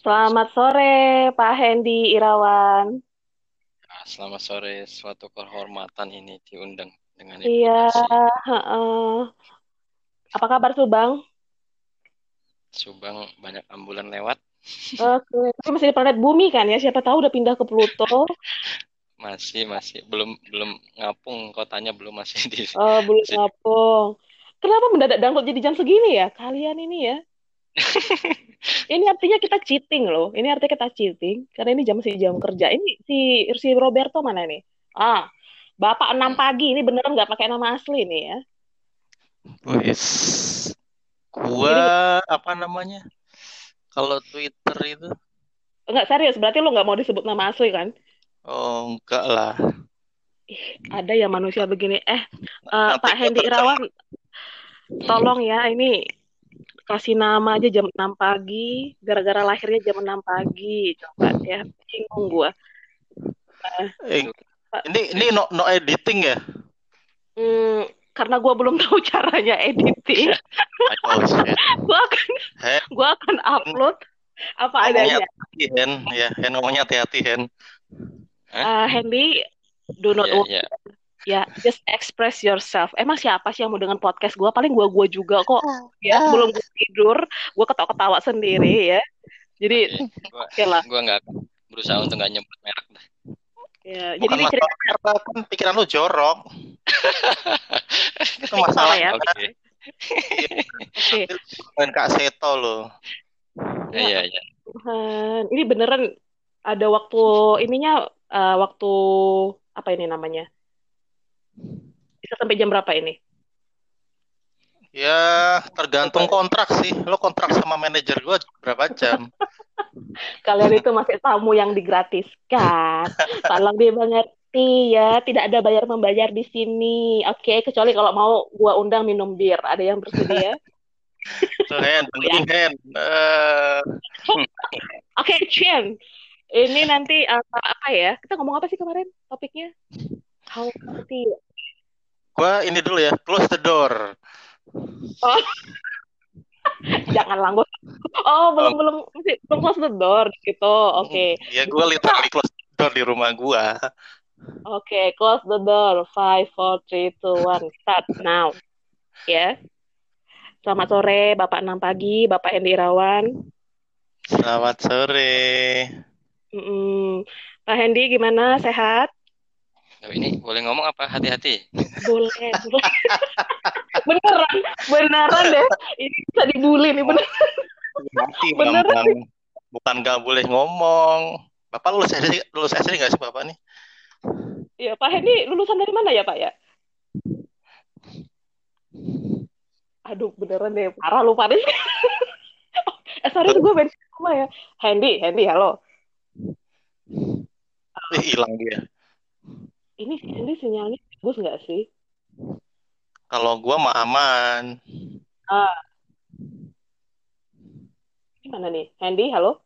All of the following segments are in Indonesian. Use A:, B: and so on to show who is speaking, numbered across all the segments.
A: Selamat sore, Pak Hendy Irawan.
B: Nah, selamat sore, suatu kehormatan ini diundang dengan
A: Iya,
B: informasi.
A: heeh. Apa kabar Subang?
B: Subang banyak ambulan lewat,
A: Oke, tapi masih di planet bumi kan ya? Siapa tahu udah pindah ke Pluto.
B: masih masih belum belum ngapung kotanya belum masih di
A: Oh, belum
B: masih-
A: ngapung. Kenapa mendadak dangdut jadi jam segini ya? Kalian ini ya. Ini artinya kita cheating loh. Ini artinya kita cheating. Karena ini jam masih jam kerja. Ini si si Roberto mana nih? Ah, Bapak 6 pagi. Ini beneran nggak pakai nama asli nih ya?
C: Wes, gua apa namanya? Kalau Twitter itu,
A: Enggak serius. Berarti lo nggak mau disebut nama asli kan?
C: oh enggak lah.
A: Ada ya manusia begini. Eh,
C: Nanti
A: Pak Hendy
C: terkenal.
A: Irawan, tolong ya ini kasih nama aja jam 6 pagi, gara-gara lahirnya jam 6 pagi. Coba ya, bingung gua.
C: Eh,
A: Pak.
C: ini ini no no editing ya?
A: Hmm, karena gua belum tahu caranya editing,
C: shit.
A: gua akan gua akan upload apa adanya.
C: hati Hen, ya Hen ngomongnya hati-hati Hen.
A: Eh, Hendy, do not worry.
B: ya
A: Ya, just express yourself. Emang siapa sih yang mau dengan podcast gua? Paling gua-gua juga kok. Ya, sebelum gua tidur, gua ketawa-ketawa sendiri ya. Jadi,
B: Oke, gua
A: oke lah.
B: gua nggak berusaha untuk nggak nyebut merek dah.
A: Ya, jadi ini cerita
C: masalah karena kan pikiran lu jorok. Itu masalahnya.
A: ya.
B: Oke,
A: Oke.
C: Kak Seto lo.
B: iya iya.
A: Tuhan, ini beneran ada waktu ininya eh, waktu apa ini namanya? Bisa sampai jam berapa ini?
C: Ya, tergantung kontrak sih. Lo kontrak sama manajer gua berapa jam?
A: Kalian itu masih tamu yang digratiskan. Tolong dimengerti ya, tidak ada bayar membayar di sini. Oke, kecuali kalau mau gua undang minum bir. Ada yang bersedia?
C: Dengerin Hen. Eh,
A: Oke, Chen. Ini nanti eh, apa ya? Kita ngomong apa sih kemarin topiknya? How healthy.
C: gua ini dulu ya, close the door.
A: Oh, jangan langgut. Oh, belum belum masih belum close the door gitu. Oke.
C: Ya gue literally close the door di rumah gua.
A: Oke, close the door. Five, four, three, two, one. Start now. Ya. Selamat sore, Bapak 6 pagi, Bapak Hendy Irawan.
C: Selamat sore.
A: Mm-mm. Pak Hendy gimana? Sehat?
B: Oh, ini boleh ngomong apa? Hati-hati.
A: Boleh. boleh. beneran, beneran deh. Ini bisa dibully nih, bener.
C: Mati
A: Beneran
C: Bambang. Bukan gak boleh ngomong. Bapak lulus SD, lulus SD gak sih Bapak nih?
A: Ya, Pak Hendy lulusan dari mana ya, Pak ya? Aduh, beneran deh. Parah lu, Paris. eh, sorry, gue bensin sama ya. Hendy, Hendy, halo.
C: Ih, hilang dia.
A: Ini Hendy sinyalnya bagus nggak sih?
C: Kalau gua mah aman.
A: Ah, gimana nih? Hendy, halo?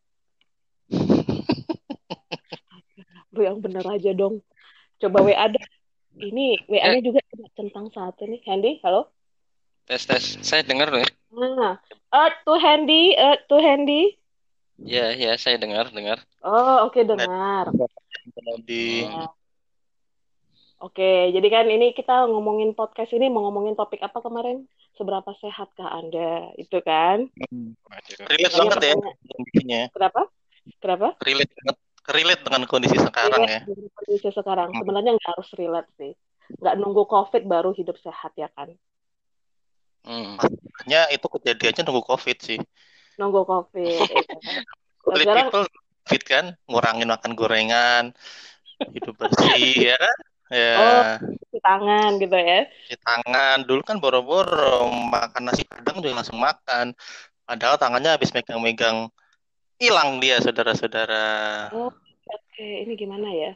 A: Lu yang bener aja dong. Coba WA deh. Ini WA-nya juga ada centang satu nih. Hendy, halo?
B: Tes tes. Saya dengar loh ya.
A: Nah, eh tuh Hendy, eh tuh Hendy.
B: Ya ya saya dengar dengar.
A: Oh, oke dengar.
C: Di.
A: Oke, jadi kan ini kita ngomongin podcast ini mau ngomongin topik apa kemarin? Seberapa sehatkah Anda? Itu kan?
B: Waduh.
C: relate banget ya kondisinya.
A: Kenapa? Kenapa?
C: Relate banget. Relate dengan kondisi sekarang ya.
A: Relate dengan kondisi sekarang.
C: Hmm.
A: Sebenarnya nggak harus relate sih. Nggak nunggu COVID baru hidup sehat ya kan?
B: Hmm.
C: Hanya itu kejadiannya nunggu COVID sih.
A: Nunggu COVID. ya kan? Nah,
C: Only
A: sekarang
C: people fit kan, ngurangin makan gorengan, hidup bersih ya kan? Ya,
A: cuci tangan gitu ya.
C: cuci tangan. Dulu kan boro-boro makan nasi padang juga langsung makan. Padahal tangannya habis megang-megang hilang dia saudara-saudara.
A: Oh, oke. Ini gimana ya?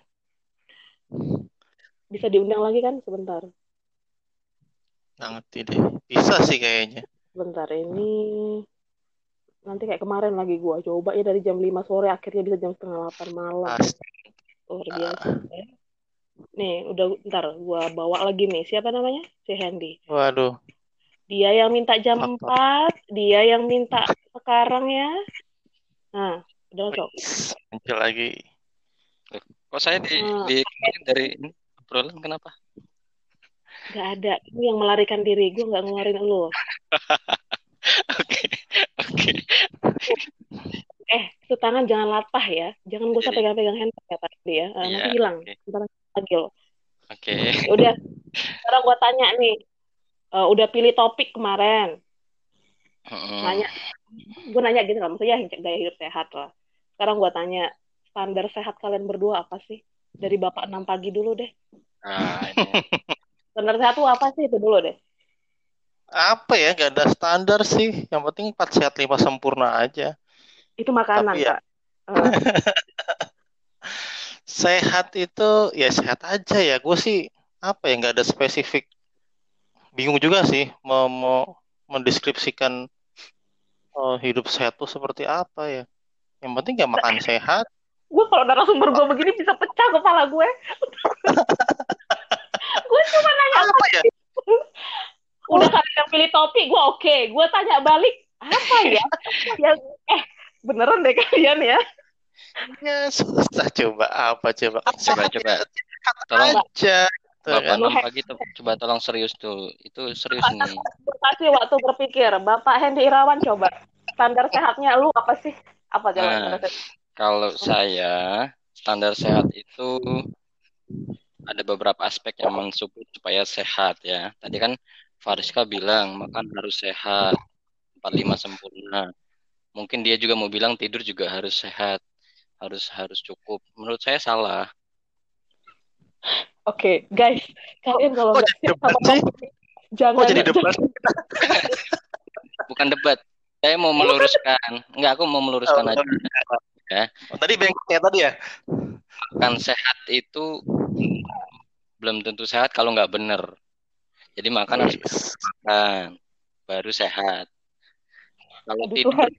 A: Bisa diundang lagi kan sebentar?
C: Nggak ngerti deh. Bisa sih kayaknya.
A: Sebentar ini nanti kayak kemarin lagi gua coba ya dari jam 5 sore akhirnya bisa jam setengah 8 malam. Luar biasa ya. Nih, udah ntar gua bawa lagi nih. Siapa namanya? Si Handy.
C: Waduh.
A: Dia yang minta jam
C: Apa?
A: 4, dia yang minta sekarang ya. Nah, Udah cok.
C: Muncul lagi.
B: Kok saya di,
A: Hmm.
B: di dari ini obrolan kenapa?
A: Gak ada. Ini yang melarikan diri. Gue gak ngeluarin lu.
B: Oke, oke.
A: Eh, itu tangan jangan latah ya. Jangan gue usah
B: Iya.
A: pegang-pegang handphone ya tadi ya. Eh,
B: Iya,
A: nanti hilang.
B: oke.
A: Lagi lo.
B: Oke.
A: Ya udah. Sekarang gue tanya nih. Eh, udah pilih topik kemarin.
B: Mm-mm.
A: Nanya. Gue nanya gitu lah. Maksudnya gaya hidup sehat lah. Sekarang gue tanya. Standar sehat kalian berdua apa sih? Dari Bapak 6 pagi dulu deh.
B: Nah, ini.
A: Standar sehat tuh apa sih? Itu dulu deh.
C: Apa ya? Gak ada standar sih. Yang penting 4 sehat 5 sempurna aja.
A: Itu makanan,
C: Tapi ya-
A: Kak. Eh,
C: Sehat itu ya sehat aja ya. Gue sih apa ya? Gak ada spesifik. Bingung juga sih mau, mau mendeskripsikan eh, hidup sehat tuh seperti apa ya. Yang penting ya makan sehat.
A: gue kalau narasumber gue begini bisa pecah kepala gue. gue cuma nanya
C: Apa ya?
A: udah kalian pilih topik gue oke gue tanya balik apa ya ya eh beneran deh kalian ya
C: Ya susah coba apa coba.
B: Coba, coba. Tolong.
C: aja. gitu
B: Bapak
C: kan.
B: enam pagi coba tolong serius tuh. Itu serius nih.
A: Kasih waktu berpikir bapak Hendy Irawan coba standar sehatnya lu apa sih apa coba
B: Nah. Kalau saya standar sehat itu ada beberapa aspek yang mensupport supaya sehat ya. Tadi kan Fariska bilang makan harus sehat, 45 sempurna. Mungkin dia juga mau bilang tidur juga harus sehat, harus harus cukup. Menurut saya salah.
A: oke guys kalian kalau nggak siap
C: debat
A: sama jangan
C: jadi debat?
B: Bukan debat. Saya mau meluruskan. Enggak, aku mau meluruskan
C: Oh,
B: aja. Ya.
C: Oh, tadi bengkoknya tadi ya?
B: Makan sehat itu belum tentu sehat kalau nggak bener. Jadi makan harus makan, baru sehat. Kalau
A: Aduh,
B: tidur,
A: Tuhan.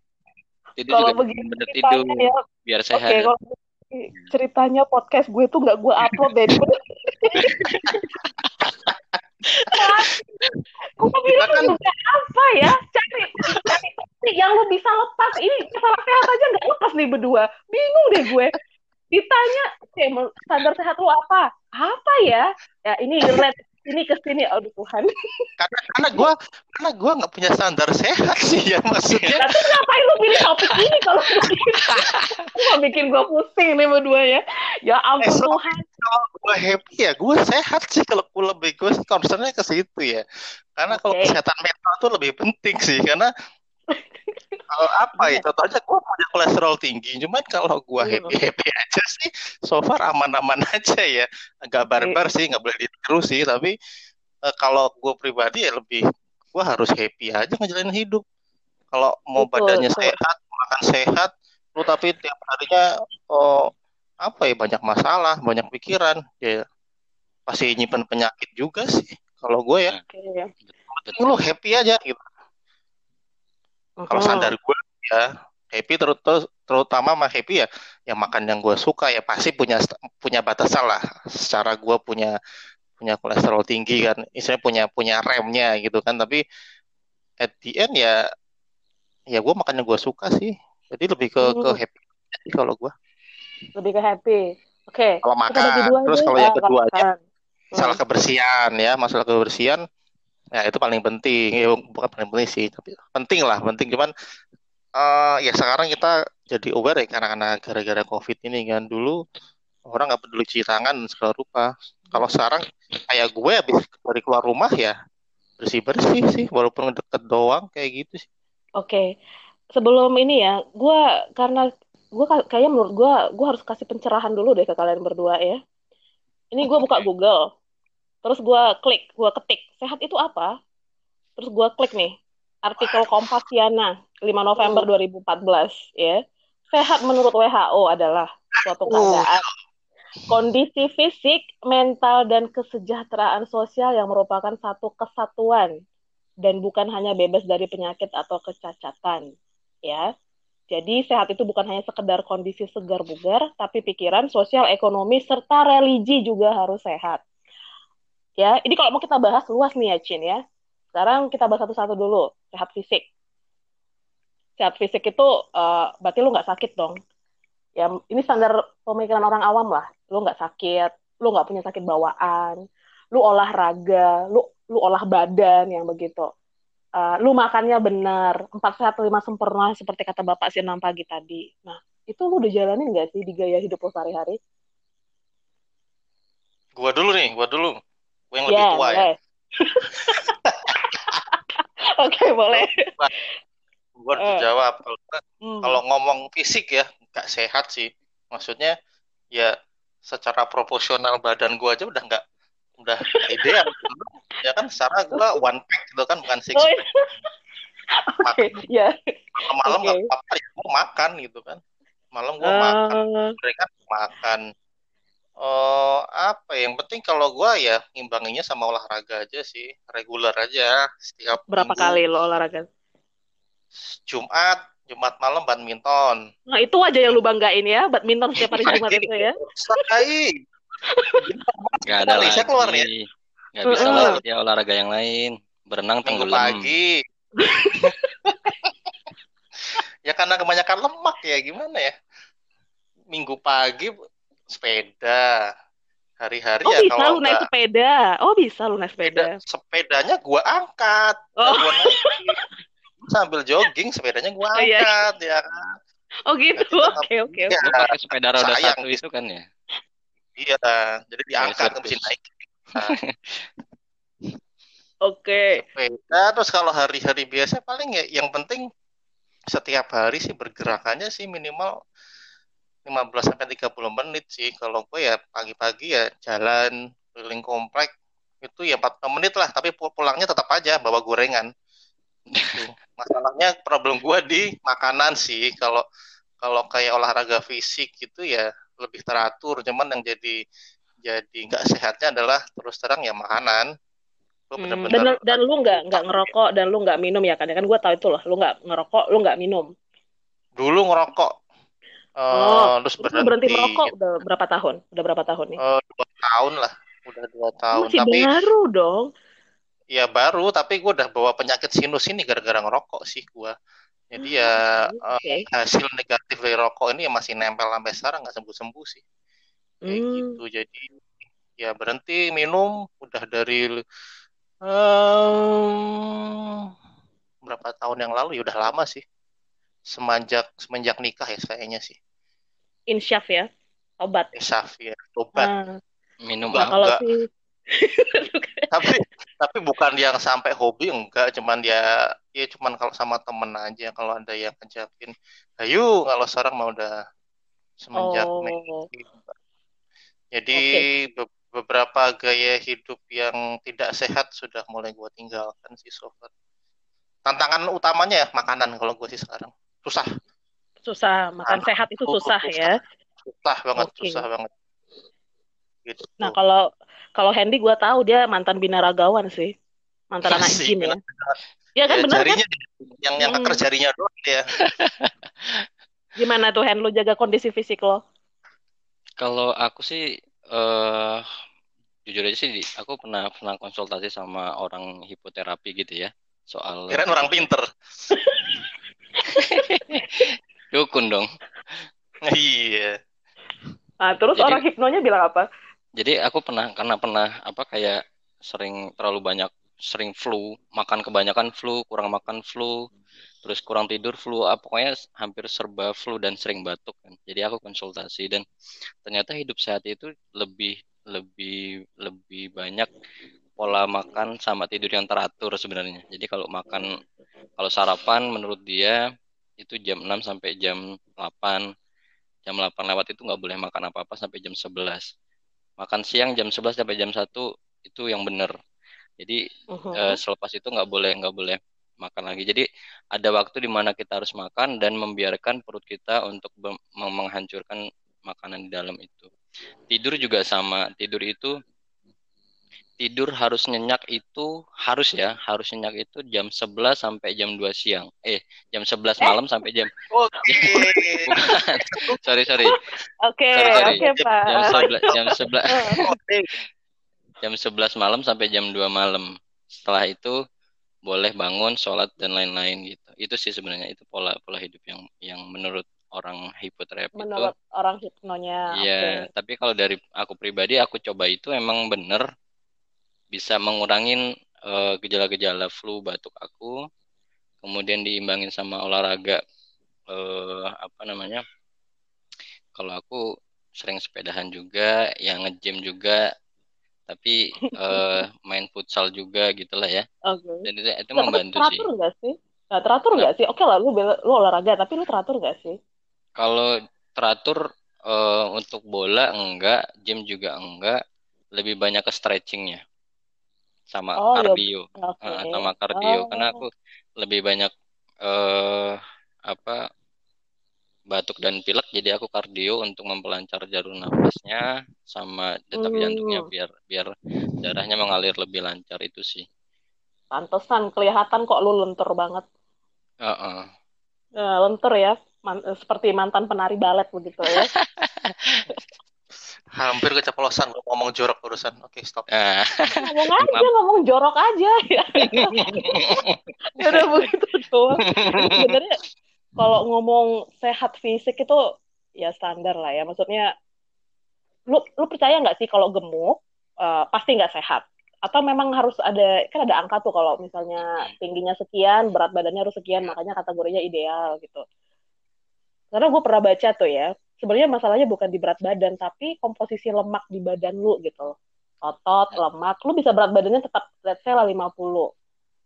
B: Tidur
A: kalau
B: juga
A: begini
B: bener tidur
A: ya
B: biar
A: oke
B: sehat.
A: kalau begini ceritanya podcast gue tuh nggak gue upload deh Gue bilang
C: kan-
A: juga apa ya? Cari, cari yang lu bisa lepas. Ini masalah sehat aja nggak lepas nih berdua. Bingung deh gue. Ditanya, oke, mau- standar sehat lu apa? Apa ya? Ya ini relate ini ke sini. Aduh Tuhan.
C: Karena karena gue karena gua nggak punya standar sehat sih ya maksudnya.
A: Tapi ngapain lu pilih topik ini kalau? Wah, bikin gue pusing nih berdua ya. Ya ampun
C: Eh, so-
A: Tuhan.
C: Kalau gue happy ya gue sehat sih kalau gue lebih gue concernnya ke situ ya. Karena kalau
A: Oke.
C: kesehatan mental tuh lebih penting sih karena kalau apa ya? Contohnya gue punya kolesterol tinggi cuman kalau gue
A: Hmm.
C: happy happy aja sih so far aman-aman aja ya. Agak barbar sih nggak boleh ditiru sih tapi eh, kalau gue pribadi ya lebih gue harus happy aja ngejalanin hidup. Kalau mau
A: Betul,
C: badannya
A: betul.
C: sehat makan sehat lu tapi tiap harinya oh apa ya banyak masalah banyak pikiran ya pasti nyimpen penyakit juga sih kalau gue ya.
A: Oke.
C: lu happy aja gitu kalau
A: Mhm.
C: standar gue ya happy terus terutama mah happy ya yang makan yang gue suka ya pasti punya punya batasan lah secara gue punya punya kolesterol tinggi kan istilahnya punya punya remnya gitu kan tapi at the end ya ya gue makan yang gue suka sih jadi lebih ke ke
A: Hmm.
C: happy sih kalau gue
A: Lebih ke happy. Oke.
C: kalau
A: Kita bagi
C: makan terus
A: aja.
C: kalau yang keduanya
A: makan.
C: masalah kebersihan ya masalah kebersihan ya itu paling penting. Ya bukan paling penting sih tapi penting lah penting. Cuman eh ya sekarang kita jadi aware ya karena karena gara-gara covid ini kan. Dulu orang nggak peduli cuci tangan segala rupa. Kalau sekarang kayak gue habis dari keluar rumah ya bersih bersih sih walaupun deket doang kayak gitu sih.
A: Oke, sebelum ini ya, gue karena gue kayaknya menurut gue, gue harus kasih pencerahan dulu deh ke kalian berdua ya. Ini gue buka Google, terus gue klik, gue ketik sehat itu apa, terus gue klik nih artikel Kompasiana 5 November 2014 ya. Sehat menurut WHO adalah suatu keadaan kondisi fisik, mental, dan kesejahteraan sosial yang merupakan satu kesatuan dan bukan hanya bebas dari penyakit atau kecacatan ya. Jadi sehat itu bukan hanya sekedar kondisi segar bugar, tapi pikiran, sosial, ekonomi serta religi juga harus sehat. Ya, ini kalau mau kita bahas luas nih ya Cin ya. Sekarang kita bahas satu-satu dulu, sehat fisik. Sehat fisik itu uh, berarti lu nggak sakit dong. ya ini standar pemikiran orang awam lah lu nggak sakit lu nggak punya sakit bawaan lu olahraga lu lu olah badan yang begitu uh, lu makannya benar empat sehat lima sempurna seperti kata bapak si enam pagi tadi nah itu lu udah jalanin gak sih di gaya hidup lu sehari-hari
C: gua dulu nih gua dulu gua yang yeah, lebih tua ya
A: Oke, okay, boleh.
C: Gue harus uh. jawab. Kalau, kalau ngomong fisik ya, nggak sehat sih. Maksudnya, ya secara proporsional badan gue aja udah nggak udah ideal. ya kan secara gue one pack gitu kan, bukan six pack.
A: Oke, ya.
C: Malam-malam okay. apa-apa ya, gue makan gitu kan. Malam gue uh. makan, mereka makan. Oh, apa ya? yang penting kalau gue ya ngimbanginya sama olahraga aja sih, reguler aja setiap
A: Berapa minggu. kali lo olahraga?
C: Jumat, Jumat malam badminton.
A: Nah, itu aja yang lu banggain ya, badminton setiap hari Jumat itu ya.
C: Sekali.
B: Gak ada lagi. keluar ya. Gak bisa uh. lagi ya olahraga yang lain. Berenang tenggelam.
C: Pagi. ya karena kebanyakan lemak ya, gimana ya? Minggu pagi sepeda hari-hari
A: oh,
C: ya
A: bisa kalau lu naik sepeda oh bisa lu naik sepeda,
C: sepedanya gua angkat oh. gua naik sambil jogging sepedanya gua angkat oh, iya. ya kan
A: oh gitu oke oke oke
B: pakai sepeda roda satu itu kan ya
C: iya jadi diangkat ke mesin naik nah.
A: Oke. Okay.
C: Sepeda terus kalau hari-hari biasa paling ya yang penting setiap hari sih bergerakannya sih minimal 15 sampai 30 menit sih. Kalau gue ya pagi-pagi ya jalan keliling komplek itu ya 40 menit lah, tapi pulangnya tetap aja bawa gorengan. Gitu. Masalahnya problem gue di makanan sih. Kalau kalau kayak olahraga fisik gitu ya lebih teratur, cuman yang jadi jadi nggak sehatnya adalah terus terang ya makanan.
A: Hmm, dan dan lu nggak nggak ngerokok dan lu nggak minum ya kan? Ya kan gue tahu itu loh, lu nggak ngerokok, lu nggak minum.
C: Dulu ngerokok,
A: oh, terus berhenti. berhenti merokok udah berapa tahun? Udah berapa tahun nih?
C: Uh, dua tahun lah, udah dua tahun.
A: Masih tapi baru dong.
C: Ya baru, tapi gue udah bawa penyakit sinus ini gara-gara ngerokok sih gue. Jadi ya ah, okay. uh, hasil negatif dari rokok ini ya masih nempel sampai sekarang nggak sembuh-sembuh sih. Kayak hmm. gitu. Jadi ya berhenti minum udah dari um, berapa tahun yang lalu ya udah lama sih semenjak semenjak nikah ya kayaknya sih.
A: Insyaf ya, obat.
C: Insyaf ya, obat. Hmm.
B: Minum
A: enggak, kalau sih
C: tapi tapi bukan yang sampai hobi enggak cuman dia ya cuman kalau sama temen aja kalau ada yang ngajakin ayo kalau sekarang mau udah semenjak oh. jadi okay. beberapa gaya hidup yang tidak sehat sudah mulai gue tinggalkan sih so far tantangan utamanya ya makanan kalau gue sih sekarang susah.
A: Susah makan nah, sehat itu susah, susah ya.
C: susah. Banget okay. susah banget.
A: Gitu. nah kalau kalau Hendy gue tahu dia mantan binaragawan sih. Mantan anak jin ya. ya kan ya, benar kan?
C: yang yang hmm. jarinya doang dia.
A: Gimana tuh Hen? Lu jaga kondisi fisik lo?
B: Kalau aku sih uh, jujur aja sih aku pernah pernah konsultasi sama orang hipoterapi gitu ya soal
C: keren orang pinter
B: Dukun dong.
C: Iya.
A: Nah, terus jadi, orang hipnonya bilang apa?
B: Jadi aku pernah karena pernah apa kayak sering terlalu banyak sering flu, makan kebanyakan flu, kurang makan flu, terus kurang tidur flu, apa ah, pokoknya hampir serba flu dan sering batuk kan. Jadi aku konsultasi dan ternyata hidup sehat itu lebih lebih lebih banyak pola makan sama tidur yang teratur sebenarnya. Jadi kalau makan kalau sarapan menurut dia itu jam 6 sampai jam 8. Jam 8 lewat itu nggak boleh makan apa-apa sampai jam 11. Makan siang jam 11 sampai jam 1 itu yang benar. Jadi uh-huh. uh, selepas itu nggak boleh nggak boleh makan lagi. Jadi ada waktu di mana kita harus makan dan membiarkan perut kita untuk menghancurkan makanan di dalam itu. Tidur juga sama. Tidur itu tidur harus nyenyak itu harus ya harus nyenyak itu jam 11 sampai jam 2 siang. Eh jam 11 eh? malam sampai jam
C: okay.
B: sorry sorry.
A: Oke oke okay, pak.
B: Jam 11 jam 11 jam 11 malam sampai jam 2 malam. Setelah itu boleh bangun sholat dan lain-lain gitu. Itu sih sebenarnya itu pola pola hidup yang yang menurut orang hipoterapi itu.
A: Menurut orang hipnonya.
B: Iya,
A: oke.
B: tapi kalau dari aku pribadi aku coba itu emang bener bisa mengurangin eh, gejala-gejala flu batuk aku, kemudian diimbangin sama olahraga eh, apa namanya? Kalau aku sering sepedahan juga, yang nge-gym juga, tapi eh, main futsal juga gitulah ya.
A: Oke.
B: Dan itu, itu
A: tapi
B: membantu sih.
A: teratur nggak sih? Nggak teratur nggak sih? Oke lah, lu, bela- lu olahraga, tapi lu teratur nggak sih?
B: Kalau teratur eh, untuk bola enggak, gym juga enggak, lebih banyak ke stretchingnya sama
A: Oh, ya.
B: kardio.
A: Oke.
B: Eh, sama kardio
A: Oh.
B: karena aku lebih banyak eh apa batuk dan pilek jadi aku kardio untuk memperlancar jalur nafasnya sama detak
A: Hmm.
B: jantungnya biar biar darahnya mengalir lebih lancar itu sih.
A: Pantesan kelihatan kok lu lentur banget.
B: Heeh.
A: Eh, lentur ya, Man- seperti mantan penari balet begitu ya.
C: Hampir keceplosan gua ngomong jorok barusan. Oke, stop.
B: Nah,
A: ngomong aja, ngomong jorok aja ya. ya udah begitu doang. Sebenarnya kalau ngomong sehat fisik itu ya standar lah ya. Maksudnya lu lu percaya nggak sih kalau gemuk eh, pasti nggak sehat? Atau memang harus ada kan ada angka tuh kalau misalnya tingginya sekian, berat badannya harus sekian, makanya kategorinya ideal gitu. Karena gue pernah baca tuh ya, sebenarnya masalahnya bukan di berat badan, tapi komposisi lemak di badan lu gitu. Otot, lemak, lu bisa berat badannya tetap let's say lah 50.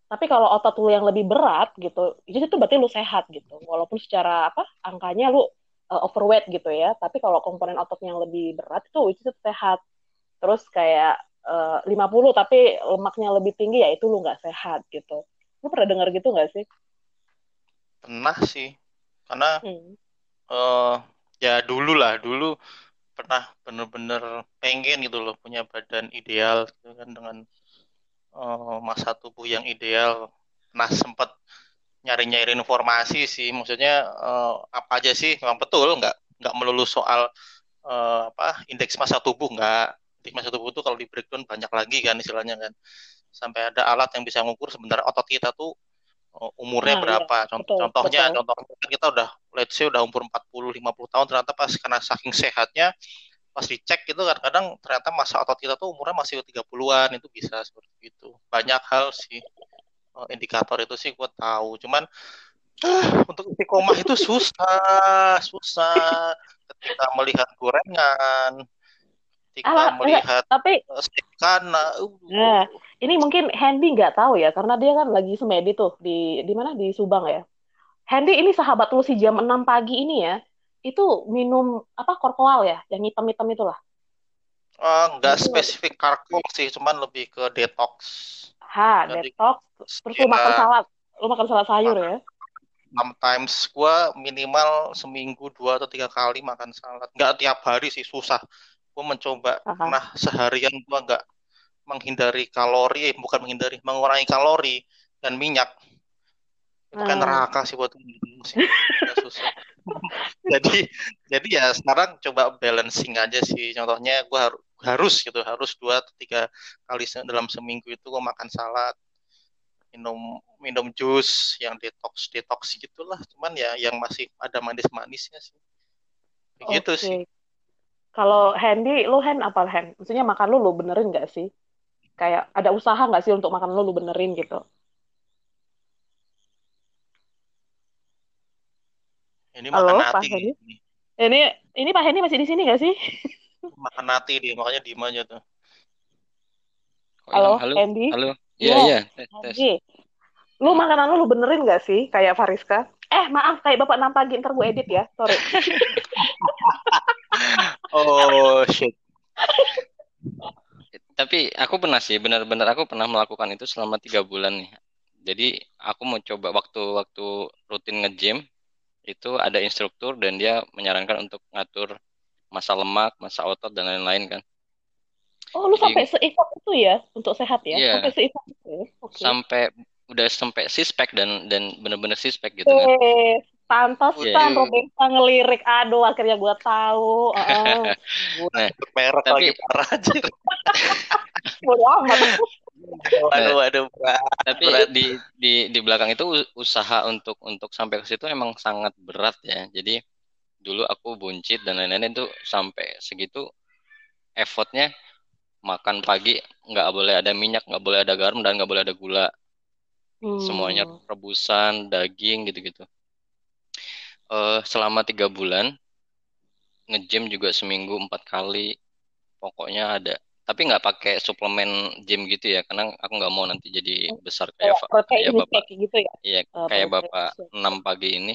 A: Tapi kalau otot lu yang lebih berat gitu, itu itu berarti lu sehat gitu. Walaupun secara apa angkanya lu uh, overweight gitu ya, tapi kalau komponen otot yang lebih berat itu itu sehat. Terus kayak uh, 50 tapi lemaknya lebih tinggi ya itu lu nggak sehat gitu. Lu pernah dengar gitu nggak sih?
C: Pernah sih. Karena
A: Hmm.
C: eh ya dulu lah, dulu pernah bener-bener pengen gitu loh punya badan ideal gitu kan dengan eh, masa tubuh yang ideal. Nah, sempat nyari-nyari informasi sih, maksudnya eh, apa aja sih? Memang betul nggak nggak melulu soal eh, apa indeks massa tubuh nggak. Indeks massa tubuh itu kalau di breakdown banyak lagi kan istilahnya kan. Sampai ada alat yang bisa mengukur sebenarnya otot kita tuh umurnya
A: Nah, iya,
C: berapa. Contoh,
A: betul,
C: contohnya,
A: betul.
C: contohnya kan kita udah let's say udah umur 40 50 tahun ternyata pas karena saking sehatnya pas dicek itu kadang-kadang ternyata masa otot kita tuh umurnya masih 30-an itu bisa seperti itu. Banyak hal sih eh, indikator itu sih gue tahu. Cuman ah, untuk istiqomah itu susah, susah ketika melihat gorengan, ketika
A: Alah,
C: melihat
A: tapi
C: eh, kana, uh,
A: Nah, ini mungkin Handy nggak tahu ya, karena dia kan lagi semedi tuh di di mana di Subang ya. Handy ini sahabat lu si jam 6 pagi ini ya, itu minum apa korkoal ya, yang hitam-hitam itulah.
C: eh, nggak
A: Itu-
C: spesifik karkol sih, cuman lebih ke detox.
A: Ha,
C: Jadi,
A: detox, terus lu
C: ya,
A: makan salad, lu makan salad sayur ya.
C: sometimes gue minimal seminggu dua atau tiga kali makan salad. Nggak tiap hari sih susah. Gue mencoba
A: Aha.
C: pernah seharian gue nggak menghindari kalori, eh, bukan menghindari, mengurangi kalori dan minyak. Itu
A: Hmm.
C: neraka sih buat sih. Susah. jadi jadi ya sekarang coba balancing aja sih. Contohnya gue harus harus gitu harus dua atau tiga kali se- dalam seminggu itu gue makan salad minum minum jus yang detox detox gitulah cuman ya yang masih ada manis-manisnya sih begitu
A: Oke.
C: sih
A: Kalau Handy, lu Hand apa Hand? Maksudnya makan lu lu benerin nggak sih? Kayak ada usaha nggak sih untuk makan lu lu benerin gitu?
C: ini
A: Halo,
C: makan
A: Pak
C: nati
A: Hendy?
C: ini
A: Ini ini Pak Hendy masih di sini nggak sih?
C: makan nati dia makanya diem aja tuh
A: Halo,
B: halo,
A: Handy?
B: halo.
A: Iya.
B: Iya, iya, tes.
A: Handy. Lu makanan lu lu benerin nggak sih? Kayak Fariska? Eh, maaf, kayak Bapak 6 pagi, ntar gue edit ya. Sorry.
C: oh shit
B: Tapi aku pernah sih, benar-benar aku pernah melakukan itu selama tiga bulan nih. Jadi aku mau coba waktu-waktu rutin nge-gym itu ada instruktur dan dia menyarankan untuk ngatur massa lemak, massa otot dan lain-lain kan.
A: Oh, lu
B: Jadi-
A: sampai se-effort itu ya untuk sehat ya?
B: Iya.
A: Sampai se-effort itu. ya? Oke.
B: Sampai udah sampai six-pack dan dan benar-benar six-pack gitu kan.
A: Eh, pantesan
B: Iya.
A: Roberta ngelirik. Aduh, akhirnya gue tahu. Heeh.
B: Nah,
C: merek
B: Tapi-
C: lagi parah aja
A: Bodo amat.
C: waduh waduh berat.
B: Tapi
C: Berat.
B: di di di belakang itu usaha untuk untuk sampai ke situ emang sangat berat ya. Jadi dulu aku buncit dan lain-lain itu sampai segitu effortnya makan pagi nggak boleh ada minyak nggak boleh ada garam dan nggak boleh ada gula
A: Hmm.
B: semuanya rebusan daging gitu-gitu Eh selama tiga bulan nge-gym juga seminggu empat kali pokoknya ada tapi nggak pakai suplemen gym gitu ya karena aku nggak mau nanti jadi besar kayak
A: Kayak protein
B: kayak bapak
A: shake gitu ya.
B: Iya,
A: Eh,
B: kayak bapak. 6 pagi ini.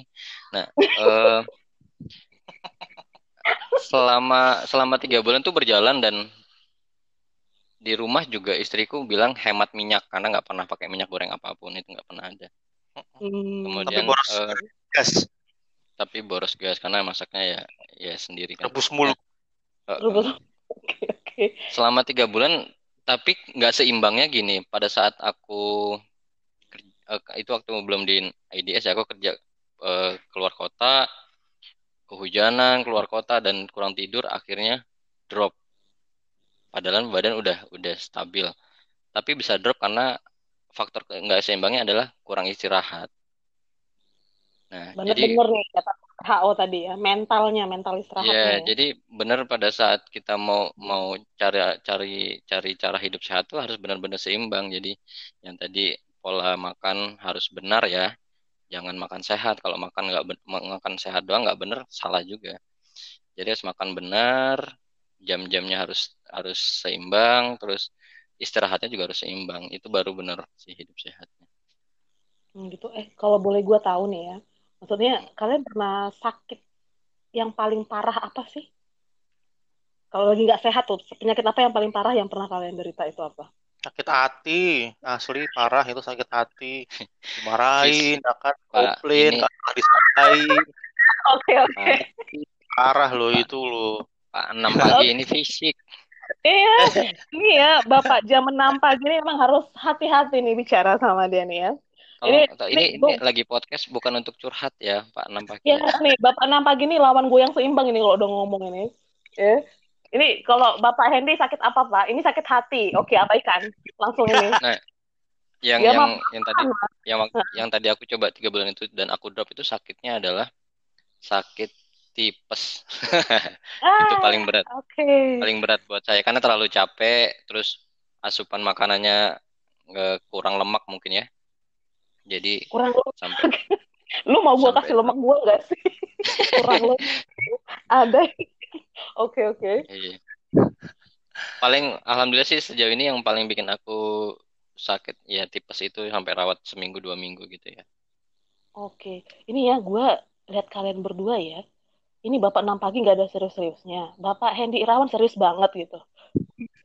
B: Nah, eh, selama selama tiga bulan tuh berjalan dan di rumah juga istriku bilang hemat minyak karena nggak pernah pakai minyak goreng apa pun itu nggak pernah ada.
A: Hmm.
B: Kemudian
C: boros.
B: eh,
C: gas
B: tapi boros gas karena masaknya ya ya sendiri kan.
C: rebus mulu
B: Eh, eh,
A: Rebus. Oke, oke.
B: selama tiga bulan tapi nggak seimbangnya gini pada saat aku eh, itu waktu belum di IDS ya aku kerja eh, keluar kota kehujanan keluar kota dan kurang tidur akhirnya drop padahal badan udah udah stabil tapi bisa drop karena faktor nggak seimbangnya adalah kurang istirahat nah jadi
A: Bener-bener nih kata HO tadi ya, mentalnya, mental istirahatnya
B: Ya,
A: ya.
B: jadi benar pada saat kita mau mau cari cari cari cara hidup sehat tuh harus benar-benar seimbang. Jadi yang tadi pola makan harus benar ya. Jangan makan sehat. Kalau makan nggak makan sehat doang nggak benar, salah juga. Jadi harus makan benar, jam-jamnya harus harus seimbang, terus istirahatnya juga harus seimbang. Itu baru benar sih hidup sehatnya.
A: Hmm, gitu. Eh, kalau boleh gue tahu nih ya, maksudnya kalian pernah sakit yang paling parah apa sih? Kalau lagi nggak sehat tuh, penyakit apa yang paling parah yang pernah kalian derita itu apa?
C: sakit hati asli parah itu sakit hati dimarahin ya kan
B: Pak,
C: komplain karena disampaikan
A: Oke, oke.
C: parah loh itu loh
B: Pak, enam pagi ini fisik.
A: Iya, ini ya Bapak jam 6 pagi ini emang harus hati-hati nih bicara sama dia nih ya.
B: Kalau
A: Ini-
B: ini,
A: ini
B: ini, lagi podcast bukan untuk curhat ya, Pak enam pagi.
A: Ya nih, Bapak 6 pagi ini lawan gue yang seimbang ini kalau udah ngomong ini. Ya. Ini kalau Bapak Hendy sakit apa, Pak? Ini sakit hati. Oke, abaikan. Langsung ini.
B: yang
A: Ya,
B: yang yang tadi yang wak- yang tadi aku coba tiga bulan itu dan aku drop itu sakitnya adalah sakit tipes itu
A: Ah,
B: paling berat
A: Oke.
B: paling berat buat saya karena terlalu capek terus asupan makanannya eh, kurang lemak mungkin ya jadi
A: Kurang lu,
B: sampai
A: lu mau gue kasih lemak gue gak sih? Kurang lu. Ada. Oke, oke.
B: iya. paling alhamdulillah sih sejauh ini yang paling bikin aku sakit ya tipes itu sampai rawat seminggu dua minggu gitu ya
A: Oke. Ini ya, gue lihat kalian berdua ya. Ini Bapak 6 pagi nggak ada serius-seriusnya. Bapak Hendy Irawan serius banget gitu.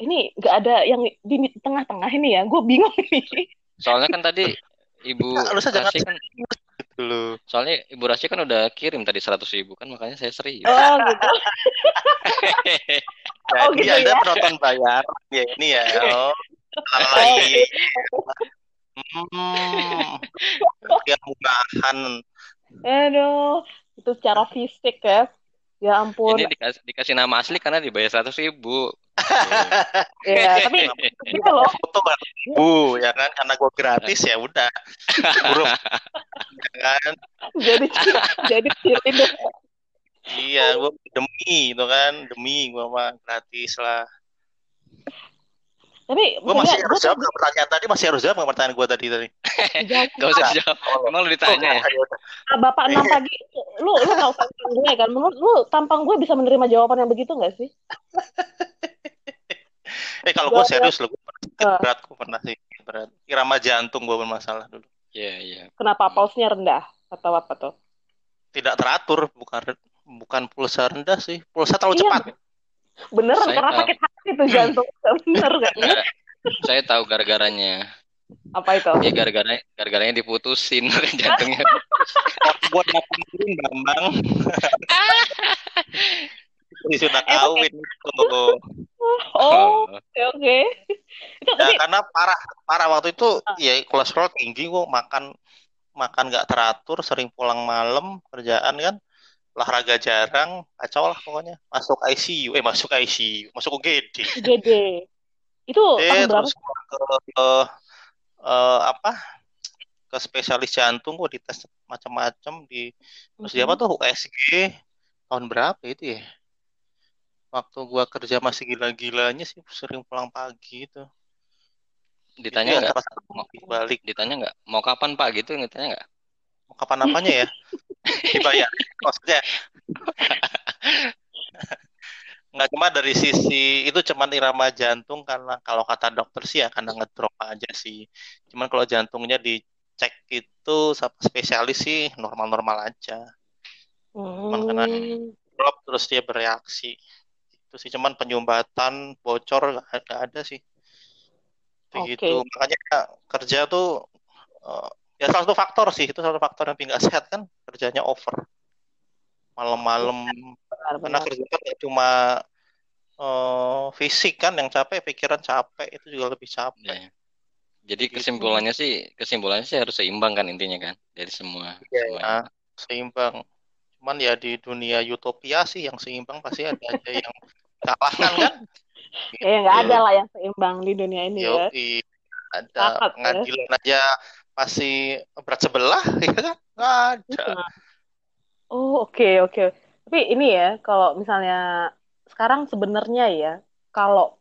A: Ini nggak ada yang di tengah-tengah ini ya. Gue bingung ini.
B: soalnya kan tadi ibu
C: Nah, lu saja
B: Rasi kan
C: gitu loh
B: soalnya ibu Rasi kan udah kirim tadi seratus ribu kan makanya saya serius
A: Oh gitu. Oh,
C: jadi
A: gitu
C: anda
A: ya?
C: penonton bayar ya ini ya oh
A: Oh,
C: Lagi. hmm dia murahan
A: Aduh, itu secara fisik ya. Ya ampun.
B: Ini dikasih, dikasih nama asli karena dibayar seratus ribu.
A: Ya, tapi tapi kalau
C: foto kan? Bu ya kan? Karena gue gratis ya udah. Buruk. Ya kan?
A: Jadi jadi ciri deh.
C: iya gue demi itu kan? Demi gue mah gratis lah.
A: Tapi
C: gue masih harus
A: gua
C: jawab nggak pertanyaan tadi? Masih harus jawab nggak pertanyaan gue tadi tadi?
A: Jawab,
B: Gak usah dijawab. Emang lu ditanya ya?
A: ah, Bapak enam pagi, lu lu tahu tampang gue kan? Menurut lu tampang gue bisa menerima jawaban yang begitu nggak sih?
C: eh kalau gue
A: Gua-
C: serius loh gue pernah
A: Ah.
C: berat gue pernah sih berat irama jantung gue bermasalah dulu
B: Iya, iya.
A: Kenapa pulse-nya rendah atau apa tuh?
C: tidak teratur bukan bukan pulsa rendah sih pulsa terlalu
A: Iya.
C: cepat
A: Bener
B: Saya
A: karena
B: tahu.
A: sakit hati tuh jantung. Bener kan?
B: Nggak, saya tahu gara-garanya.
A: Apa itu?
B: Dia gara-garanya gara-garanya diputusin jantungnya.
C: gue dapetin bambang Sudah
A: Eh,
C: kawin tuh
A: Oh, oke oke. Itu
C: Ya,
A: tapi
C: karena parah parah waktu itu
A: Ah.
C: ya kolesterol tinggi gue makan makan nggak teratur sering pulang malam kerjaan kan olahraga jarang kacau lah pokoknya masuk ICU eh masuk ICU masuk UGD
A: gede. Itu
C: eh
A: tahun berapa?
C: terus ke, ke eh, apa ke spesialis jantung gue dites macam-macam di terus di apa tuh USG tahun berapa itu ya waktu gua kerja masih gila-gilanya sih sering pulang pagi itu
B: Ditanya nggak? Mau,
C: balik
B: ditanya nggak? Mau kapan Pak gitu? Ditanya nggak?
C: mau kapan apanya ya dibayar maksudnya nggak cuma dari sisi itu cuman irama jantung karena kalau kata dokter sih ya karena ngedrop aja sih cuman kalau jantungnya dicek itu sama spesialis sih normal-normal aja cuman karena
A: Hmm.
C: drop terus dia bereaksi itu sih. Cuman penyumbatan bocor nggak ada sih. Begitu
A: Oke.
C: makanya kerja tuh eh, ya salah satu faktor sih. Itu salah satu faktor yang nggak sehat kan. Kerjanya over. Malam-malam. Karena
A: Benar-benar.
C: kerja kan cuma eh, fisik kan yang capek pikiran capek itu juga lebih capek.
B: Ya. Jadi
C: gitu.
B: kesimpulannya sih, kesimpulannya sih harus seimbang kan intinya kan dari semua
C: Iya,
B: semuanya.
C: seimbang. Cuman ya di dunia utopia sih yang seimbang pasti ada aja yang kalangan kan
A: Ya nggak ada
C: gitu
A: lah yang seimbang di dunia ini ya.
C: Yoi, ada
A: Sepakat ya.
C: pengadilan aja masih berat sebelah ya kan nggak ada
A: Hmm. Oh oke oke. Tapi ini ya kalau misalnya sekarang sebenarnya ya kalau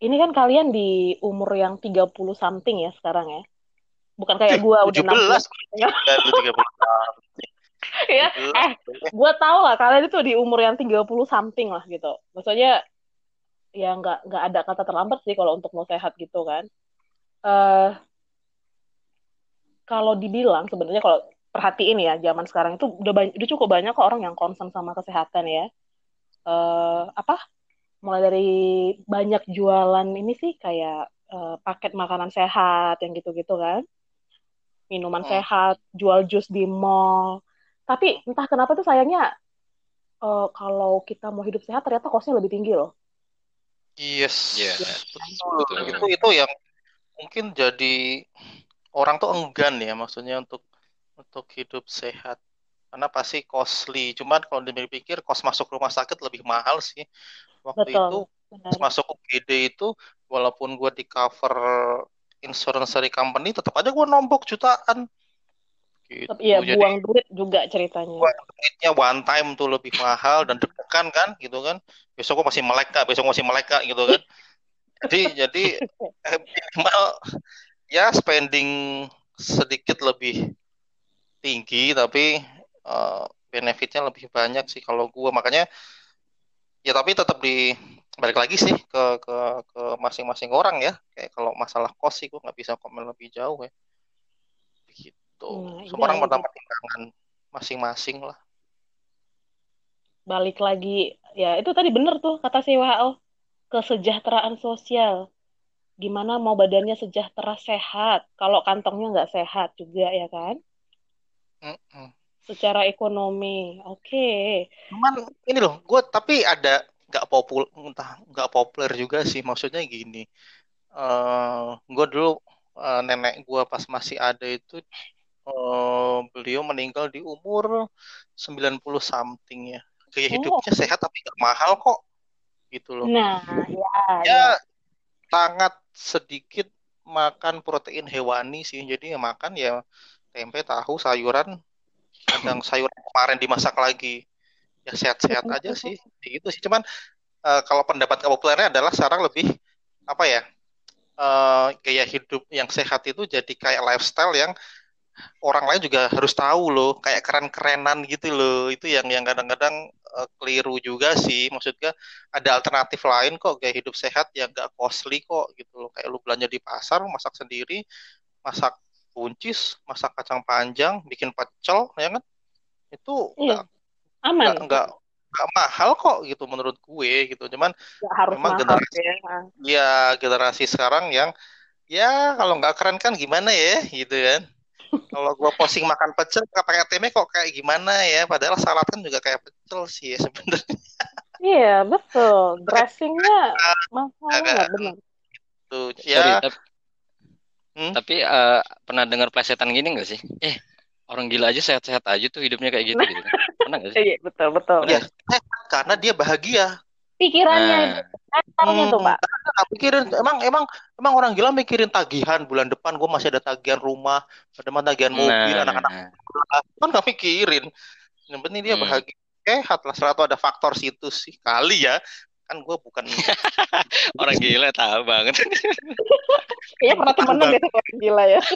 A: ini kan kalian di umur yang 30 something ya sekarang ya. Bukan kayak
C: Ih,
A: gua udah
C: 17
A: 16 ya.
C: Gila, lu 30
A: ya.
C: 17
A: Eh, gua tahu lah kalian itu di umur yang 30 something lah gitu. Maksudnya ya nggak nggak ada kata terlambat sih kalau untuk mau sehat gitu kan. Eh kalau dibilang sebenarnya kalau perhatiin ya zaman sekarang itu udah banyak, udah cukup banyak kok orang yang concern sama kesehatan ya. Eh apa? Mulai dari banyak jualan ini sih kayak eh, paket makanan sehat yang gitu-gitu kan. Minuman
C: Hmm.
A: sehat, jual jus di mall. Tapi entah kenapa tuh sayangnya eh, kalau kita mau hidup sehat ternyata costnya lebih tinggi loh.
C: yes.
B: Iya,
C: betul
B: betul.
C: itu itu yang mungkin jadi orang tuh enggan ya maksudnya untuk untuk hidup sehat. Karena pasti costly. Cuman kalau dipikir kos masuk rumah sakit lebih mahal sih. Waktu itu
A: Betul, benar.
C: pas masuk UGD itu walaupun gue di cover insurance dari company tetap aja gue nombok jutaan gitu.
A: Iya
C: jadi
A: buang duit juga ceritanya.
C: buat duitnya one time tuh lebih mahal dan deg-degan kan gitu kan. Besok gue masih melek kak. Besok masih melek kak gitu kan. Jadi jadi eh, minimal ya spending sedikit lebih tinggi tapi eh, benefitnya lebih banyak sih kalau gue makanya ya tapi tetap di balik lagi sih ke ke ke masing-masing orang ya. Kayak kalau masalah kos sih gue nggak bisa komen lebih jauh ya begitu
A: Nah,
C: semua orang
A: iya,
C: punya
A: gitu.
C: pertimbangan masing-masing lah
A: Balik lagi, ya itu tadi bener tuh kata si WHO, kesejahteraan sosial. Gimana mau badannya sejahtera sehat, kalau kantongnya nggak sehat juga ya kan?
C: Mm-mm.
A: Secara ekonomi, oke.
C: cuman ini loh gue tapi ada nggak popul entah nggak populer juga sih maksudnya gini eh gue dulu eh, nenek gue pas masih ada itu beliau meninggal di umur 90 something ya. Gaya
A: Oh,
C: hidupnya sehat tapi nggak mahal kok. Gitu loh.
A: Nah, ya, ya.
C: ya. sangat sedikit makan protein hewani sih. Jadi ya makan ya tempe tahu sayuran. Kadang sayuran kemarin dimasak lagi. Ya sehat-sehat aja sih. Gitu sih. Cuman eh, kalau pendapat populernya adalah sekarang lebih apa ya eh, gaya hidup yang sehat itu jadi kayak lifestyle yang orang lain juga harus tahu loh kayak keren-kerenan gitu loh. Itu yang yang kadang-kadang eh, keliru juga sih. Maksudnya ada alternatif lain kok gaya hidup sehat yang gak costly kok gitu loh. Kayak lu belanja di pasar masak sendiri masak buncis masak kacang panjang bikin pecel ya kan? Itu
A: Iya,
C: nggak
A: aman.
C: nggak nggak nggak mahal kok gitu menurut gue gitu. Cuman
A: Nggak harus
C: memang
A: mahal
C: generasi
A: ya.
C: ya generasi sekarang yang ya kalau nggak keren kan gimana ya gitu kan kalau gua posting makan pecel nggak pakai tempe kok kayak gimana ya padahal salad kan juga kayak pecel sih ya sebenarnya
A: Iya, betul. Dressingnya mahal
C: Agak-
A: nggak benar.
C: tuh
B: Sorry,
C: ya
B: tapi,
C: Hmm?
B: tapi eh, pernah dengar plesetan gini nggak sih? Eh, orang gila aja sehat-sehat aja tuh hidupnya kayak gitu gitu. Pernah nggak sih?
A: Iya, betul, betul.
C: ya karena dia bahagia
A: Pikirannya
B: Nah,
A: itu, mentalnya tuh, Pak.
C: nggak mikirin. Emang emang emang orang gila mikirin tagihan. Bulan depan gue masih ada tagihan rumah ada tagihan mobil anak-anak
B: nah,
C: sekolah. kan nggak mikirin. Yang penting dia
B: Hmm.
C: bahagia. Sehat lah selalu ada faktor situ sih kali ya. Kan gue bukan
B: orang gila tahu banget.
A: Kayaknya pernah temenan gitu orang gila ya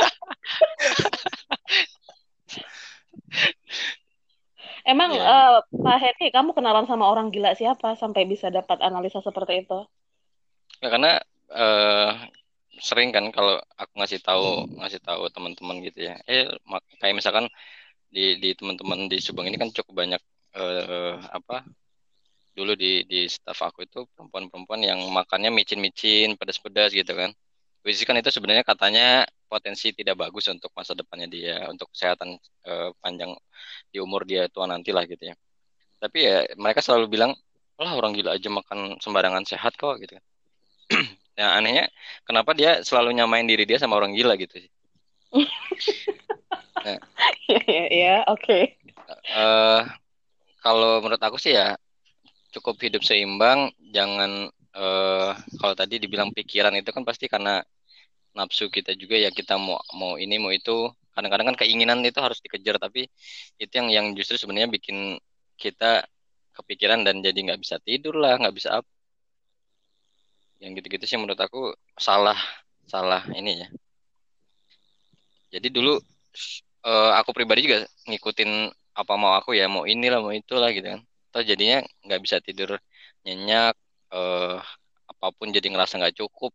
A: Emang ya. uh, Pak Hedi, kamu kenalan sama orang gila siapa sampai bisa dapat analisa seperti itu?
B: Ya karena uh, sering kan kalau aku ngasih tahu ngasih tahu teman-teman gitu ya. Eh kayak misalkan di di teman-teman di Subang ini kan cukup banyak uh, apa dulu di di staff aku itu perempuan-perempuan yang makannya micin-micin pedas-pedas gitu kan. Which kan itu sebenarnya katanya potensi tidak bagus untuk masa depannya dia, untuk kesehatan uh, panjang di umur dia tua nanti lah gitu ya. Tapi ya mereka selalu bilang, lah orang gila aja makan sembarangan sehat kok gitu. nah anehnya, kenapa dia selalu nyamain diri dia sama orang gila gitu sih?
A: nah, ya, ya, oke.
B: Eh, kalau menurut aku sih ya cukup hidup seimbang, jangan uh, kalau tadi dibilang pikiran itu kan pasti karena nafsu kita juga ya kita mau mau ini mau itu. Kadang-kadang kan keinginan itu harus dikejar tapi itu yang yang justru sebenarnya bikin kita kepikiran dan jadi nggak bisa tidur lah nggak bisa apa yang gitu-gitu sih menurut aku salah salah ini ya. Jadi dulu uh, aku pribadi juga ngikutin apa mau aku ya mau inilah mau itulah gitu kan. Atau jadinya nggak bisa tidur nyenyak uh, apa pun jadi ngerasa nggak cukup.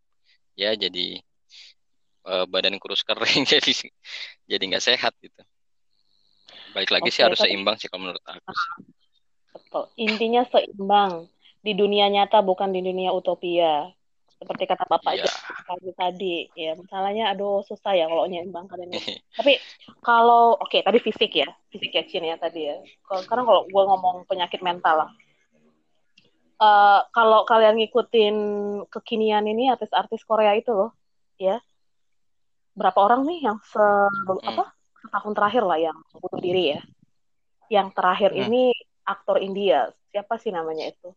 B: Ya jadi uh, badan kurus kering jadi jadi nggak sehat gitu. Baik lagi okay, sih harus tapi... seimbang sih kalau menurut aku
A: betul. Intinya seimbang di dunia nyata bukan di dunia utopia. Seperti kata bapak yeah. tadi tadi ya masalahnya aduh susah ya kalau nyeimbangkan ini tapi kalau oke okay, tadi fisik ya fisik ya Chin ya. Tadi ya sekarang kalau gue ngomong penyakit mental lah. Uh, kalau kalian ngikutin kekinian ini artis-artis Korea itu loh ya berapa orang nih yang se hmm. apa setahun terakhir lah yang bunuh diri ya. Yang terakhir hmm. ini aktor India. Siapa sih namanya itu?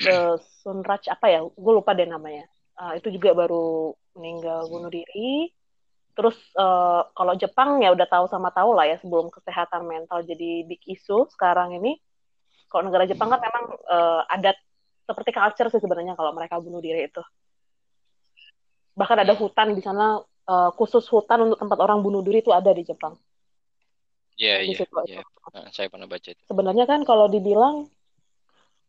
A: The Sunraj apa ya? Gue lupa deh namanya. Uh, itu juga baru meninggal bunuh diri. Terus uh, kalau Jepang ya udah tahu sama tahu lah ya sebelum kesehatan mental jadi big issue sekarang ini. Kalau negara Jepang kan memang uh, adat seperti culture sih sebenarnya kalau mereka bunuh diri itu bahkan ada hutan di sana uh, khusus hutan untuk tempat orang bunuh diri itu ada di Jepang.
B: Iya iya. iya. Nah, saya pernah baca itu.
A: Sebenarnya kan kalau dibilang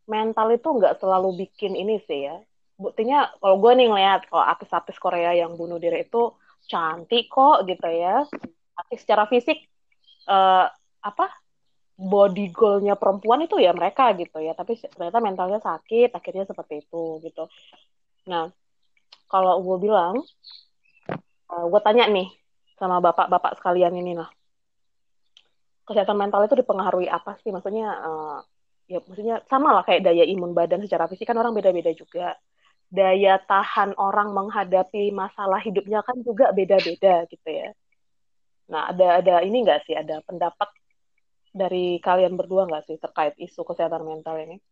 A: mental itu nggak selalu bikin ini sih ya. Buktinya kalau gue nih ngeliat kalau artis-artis Korea yang bunuh diri itu cantik kok gitu ya. Tapi secara fisik uh, apa body goalnya perempuan itu ya mereka gitu ya. Tapi ternyata mentalnya sakit akhirnya seperti itu gitu. Nah kalau gue bilang, uh, gue tanya nih sama bapak-bapak sekalian ini lah, kesehatan mental itu dipengaruhi apa sih? Maksudnya, uh, ya maksudnya sama lah kayak daya imun badan secara fisik kan orang beda-beda juga. Daya tahan orang menghadapi masalah hidupnya kan juga beda-beda gitu ya. Nah, ada ada ini enggak sih? Ada pendapat dari kalian berdua nggak sih terkait isu kesehatan mental ini?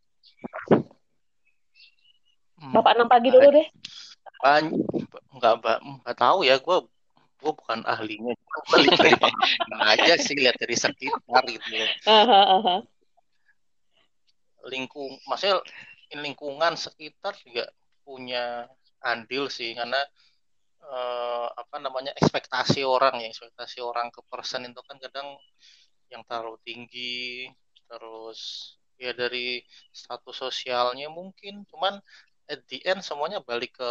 A: Hmm. Bapak enam pagi dulu deh
C: nggak nggak tahu ya gue gue bukan ahlinya. Lihat dari aja sih lihat dari sekitar gitu uh-huh, lingkung maksudnya lingkungan sekitar juga punya andil sih karena uh, apa namanya ekspektasi orang ya. Ekspektasi orang ke person itu kan kadang yang terlalu tinggi terus ya dari status sosialnya mungkin. Cuman at the end semuanya balik ke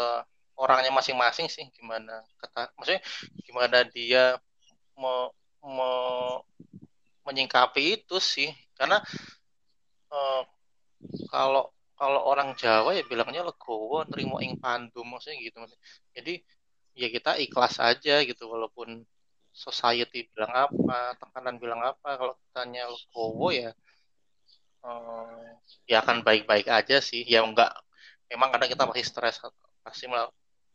C: orangnya masing-masing sih gimana kata maksudnya gimana dia me, me, menyingkapi itu sih. Karena uh, kalau kalau orang Jawa ya bilangnya legowo nerimo ing pandum maksudnya gitu jadi ya kita ikhlas aja gitu walaupun society bilang apa tekanan bilang apa kalau tanya legowo ya uh, ya akan baik-baik aja sih. Ya enggak memang kadang kita masih stres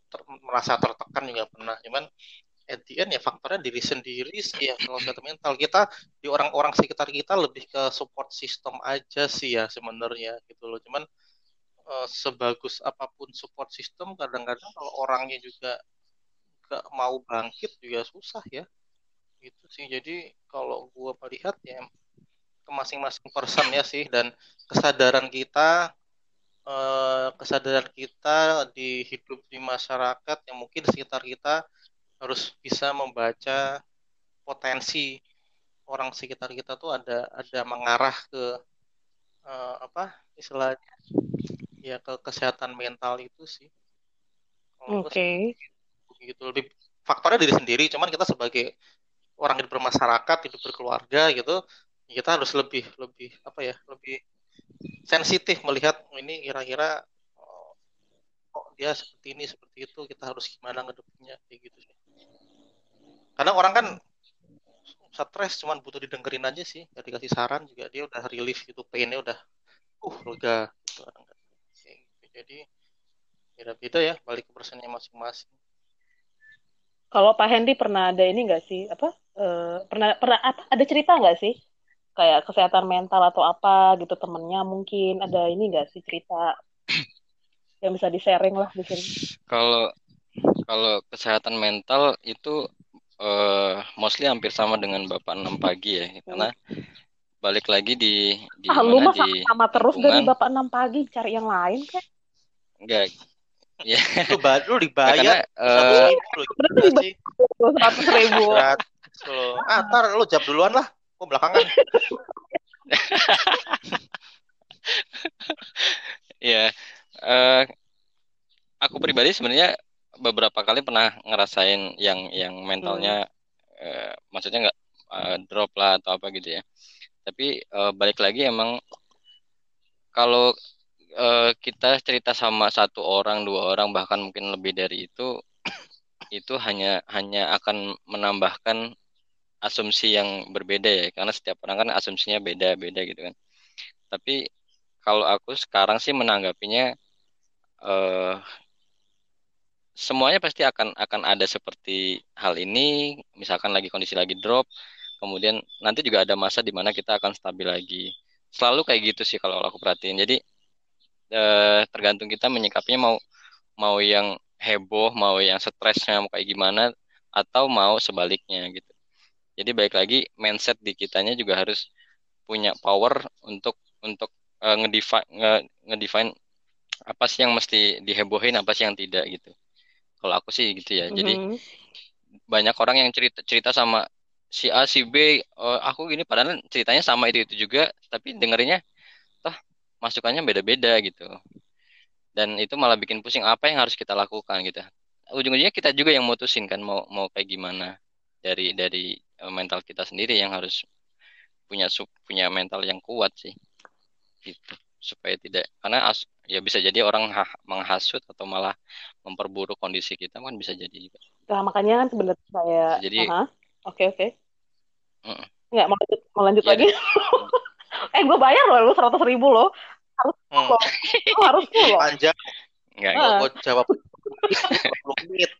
C: ter, merasa tertekan juga pernah. Cuman at the end ya faktornya diri sendiri sih ya kalau kesehatan mental. Kita di orang-orang sekitar kita lebih ke support system aja sih ya sebenarnya gitu loh. Cuman uh, sebagus apa pun support system kadang-kadang kalau orangnya juga gak mau bangkit juga susah ya. Gitu sih. Jadi kalau gua melihat ya ke masing-masing person ya sih dan kesadaran kita eh, kesadaran kita di hidup di masyarakat yang mungkin di sekitar kita harus bisa membaca potensi orang sekitar kita tuh ada ada mengarah ke eh, apa istilahnya ya ke kesehatan mental itu sih.
A: Oke. Okay.
C: Gitu lebih faktornya diri sendiri, cuman kita sebagai orang hidup bermasyarakat, hidup berkeluarga gitu, kita harus lebih lebih apa ya, lebih sensitif melihat ini kira-kira oh, kok dia seperti ini seperti itu kita harus gimana ngedepinnya kayak gitu sih. Karena orang kan stres cuman butuh didengerin aja sih gak dikasih saran juga dia udah relief gitu painnya udah uh lega gitu. jadi beda-beda ya balik ke persennya masing-masing
A: kalau Pak Hendy pernah ada ini nggak sih apa e, pernah pernah apa ada cerita nggak sih kayak kesehatan mental atau apa gitu temennya mungkin. Ada ini nggak sih cerita yang bisa di sharing lah di sini?
B: Kalau kalau kesehatan mental itu uh, mostly hampir sama dengan Bapak enam pagi ya. Karena balik lagi di
A: di ah, lu mah di sama, terus dari Bapak enam pagi cari yang lain kan
B: enggak.
C: Ya lu, ba lu dibayar. Uh,
A: seratus ribu.
C: Ah ntar lu jawab duluan lah gua belakangan
B: ya uh, aku pribadi sebenarnya beberapa kali pernah ngerasain yang yang mentalnya hmm. uh, maksudnya nggak uh, drop lah atau apa gitu ya tapi uh, balik lagi emang kalau uh, kita cerita sama satu orang dua orang bahkan mungkin lebih dari itu itu hanya hanya akan menambahkan asumsi yang berbeda ya karena setiap orang kan asumsinya beda-beda gitu kan. Tapi kalau aku sekarang sih menanggapinya uh, semuanya pasti akan akan ada seperti hal ini. Misalkan lagi kondisi lagi drop kemudian nanti juga ada masa di mana kita akan stabil lagi. Selalu kayak gitu sih kalau aku perhatiin. Jadi eh, tergantung kita menyikapinya mau mau yang heboh mau yang stresnya mau kayak gimana atau mau sebaliknya gitu jadi baik lagi mindset di kitanya juga harus punya power untuk untuk uh, ngedefine nge, ngedefine apa sih yang mesti dihebohin apa sih yang tidak gitu kalau aku sih gitu ya. Jadi mm -hmm. banyak orang yang cerita cerita sama si A si B uh, aku gini padahal ceritanya sama itu itu juga tapi dengerinnya toh masukannya beda-beda gitu. Dan itu malah bikin pusing apa yang harus kita lakukan gitu. Ujung-ujungnya kita juga yang mutusin kan mau mau kayak gimana dari dari mental kita sendiri yang harus punya punya mental yang kuat sih. Gitu supaya tidak karena as, ya bisa jadi orang ha, menghasut atau malah memperburuk kondisi kita kan bisa jadi juga.
A: Nah, makanya kan sebenarnya saya
B: jadi
A: oke oke. Okay, okay. Nggak mau lanjut mau lanjut ya, lagi. eh gue bayar loh lu seratus ribu loh harus hmm. lo harus lo
C: panjang nggak uh. gue jawab
A: menit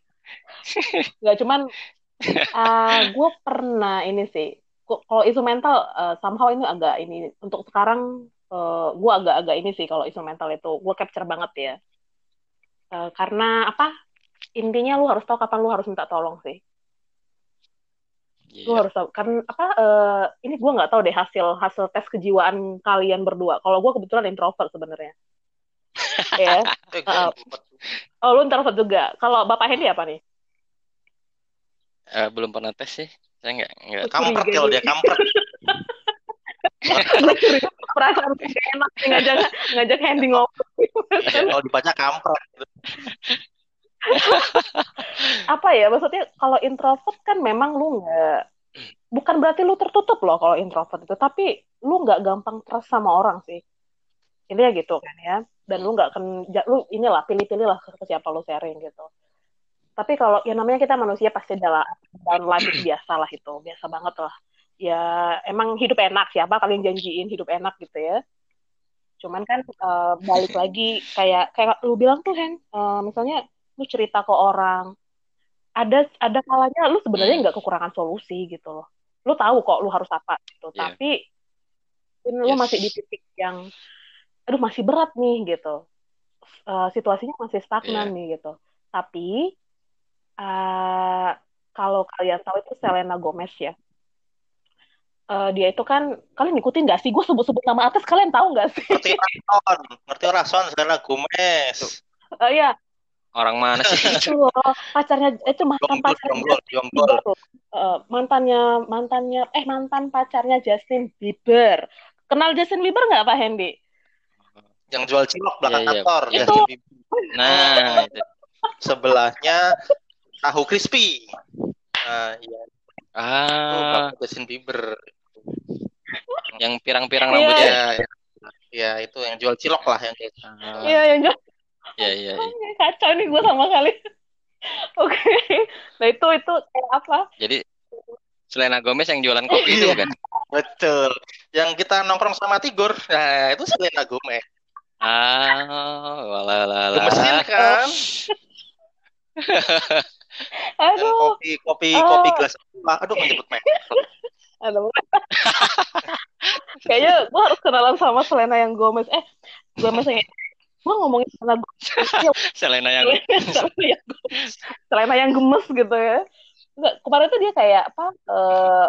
A: nggak cuman uh, gue pernah ini sih. Kalau isu mental uh, somehow ini agak ini untuk sekarang uh, eh, gue agak-agak ini sih kalau instrumental itu. Gue capture banget ya. Uh, karena apa? Intinya lu harus tahu kapan lu harus minta tolong sih. Yeah. lu harus tahu. Kan apa uh, ini gue nggak tahu deh hasil hasil tes kejiwaan kalian berdua. Kalau gue kebetulan introvert sebenarnya. Ya uh, oh lu introvert juga. Kalau bapak Hendy apa nih
B: uh, belum pernah tes sih. Saya nggak nggak.
C: Kampret kalau dia kampret.
A: Perasaan gak enak ngajak ngajak Handy ngobrol.
C: Kalau dibaca kampret.
A: Apa ya maksudnya kalau introvert kan memang lu nggak bukan berarti lu tertutup loh kalau introvert itu tapi lu nggak gampang trust sama orang sih. Ini ya gitu kan ya. Dan lu nggak akan lu inilah pilih-pilih lah ke siapa lu sharing gitu tapi kalau yang namanya kita manusia pasti dalam dalam life biasa lah itu biasa banget lah ya emang hidup enak siapa kalian janjiin hidup enak gitu ya cuman kan uh, balik lagi kayak kayak lu bilang tuh Hen uh, misalnya lu cerita ke orang ada ada kalanya lu sebenarnya nggak kekurangan solusi gitu loh lu tahu kok lu harus apa gitu yeah. tapi yes. lu masih di titik yang aduh masih berat nih gitu uh, situasinya masih stagnan yeah. nih gitu tapi uh, kalau kalian tahu itu Selena Gomez ya uh, dia itu kan kalian ngikutin gak sih? Gue sebut-sebut nama artis kalian tahu gak sih?
C: Ngerti Rason, ngerti Rason, Selena Gomez.
A: Oh uh, iya.
B: Orang mana sih?
A: itu pacarnya itu mantan pacarnya Uh, mantannya mantannya eh mantan pacarnya Justin Bieber. Kenal Justin Bieber nggak Pak Hendy?
C: Yang jual cilok belakang yeah, kantor.
A: Yeah. Itu.
B: Nah, itu.
C: Sebelahnya tahu crispy. Nah, iya.
B: Ah,
C: itu Justin Bieber.
B: Yang pirang-pirang rambutnya.
C: Iya, ya, ya, itu yang jual cilok lah yang kayak.
A: Ah. Iya, yang jual.
B: Iya, iya. Ya.
A: Kacau nih gue sama kali. Oke. Okay. Nah, itu itu kayak apa?
B: Jadi Selena Gomez yang jualan kopi itu kan?
C: Betul. Yang kita nongkrong sama Tigor, nah itu Selena Gomez.
B: Ah, wala wala.
C: Gemesin kan?
A: Aduh.
C: kopi kopi oh. kopi gelas aduh menyebut merek.
A: Aduh. Kayaknya gue harus kenalan sama Selena yang Gomez. Eh, Gomez yang gue ngomongin Selena Gomez.
B: Selena yang
A: Selena yang Gomez. Selena yang gemes gitu ya. Enggak, kemarin tuh dia kayak apa? Uh,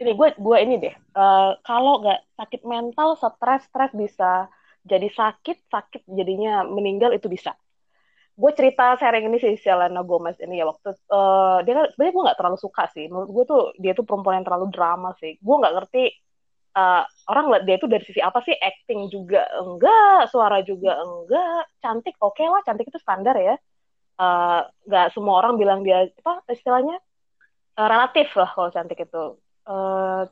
A: ini gue gue ini deh. Uh, kalau nggak sakit mental, stres, stres bisa jadi sakit, sakit jadinya meninggal itu bisa gue cerita sharing ini sih Selena Gomez ini ya waktu uh, dia kan sebenarnya gue nggak terlalu suka sih. Menurut gue tuh dia tuh perempuan yang terlalu drama sih. Gue nggak ngerti uh, orang lihat dia tuh dari sisi apa sih? Acting juga enggak suara juga enggak. Cantik oke okay lah cantik itu standar ya. Eh, nggak uh, semua orang bilang dia apa istilahnya? Uh, relatif lah kalau cantik itu. Uh,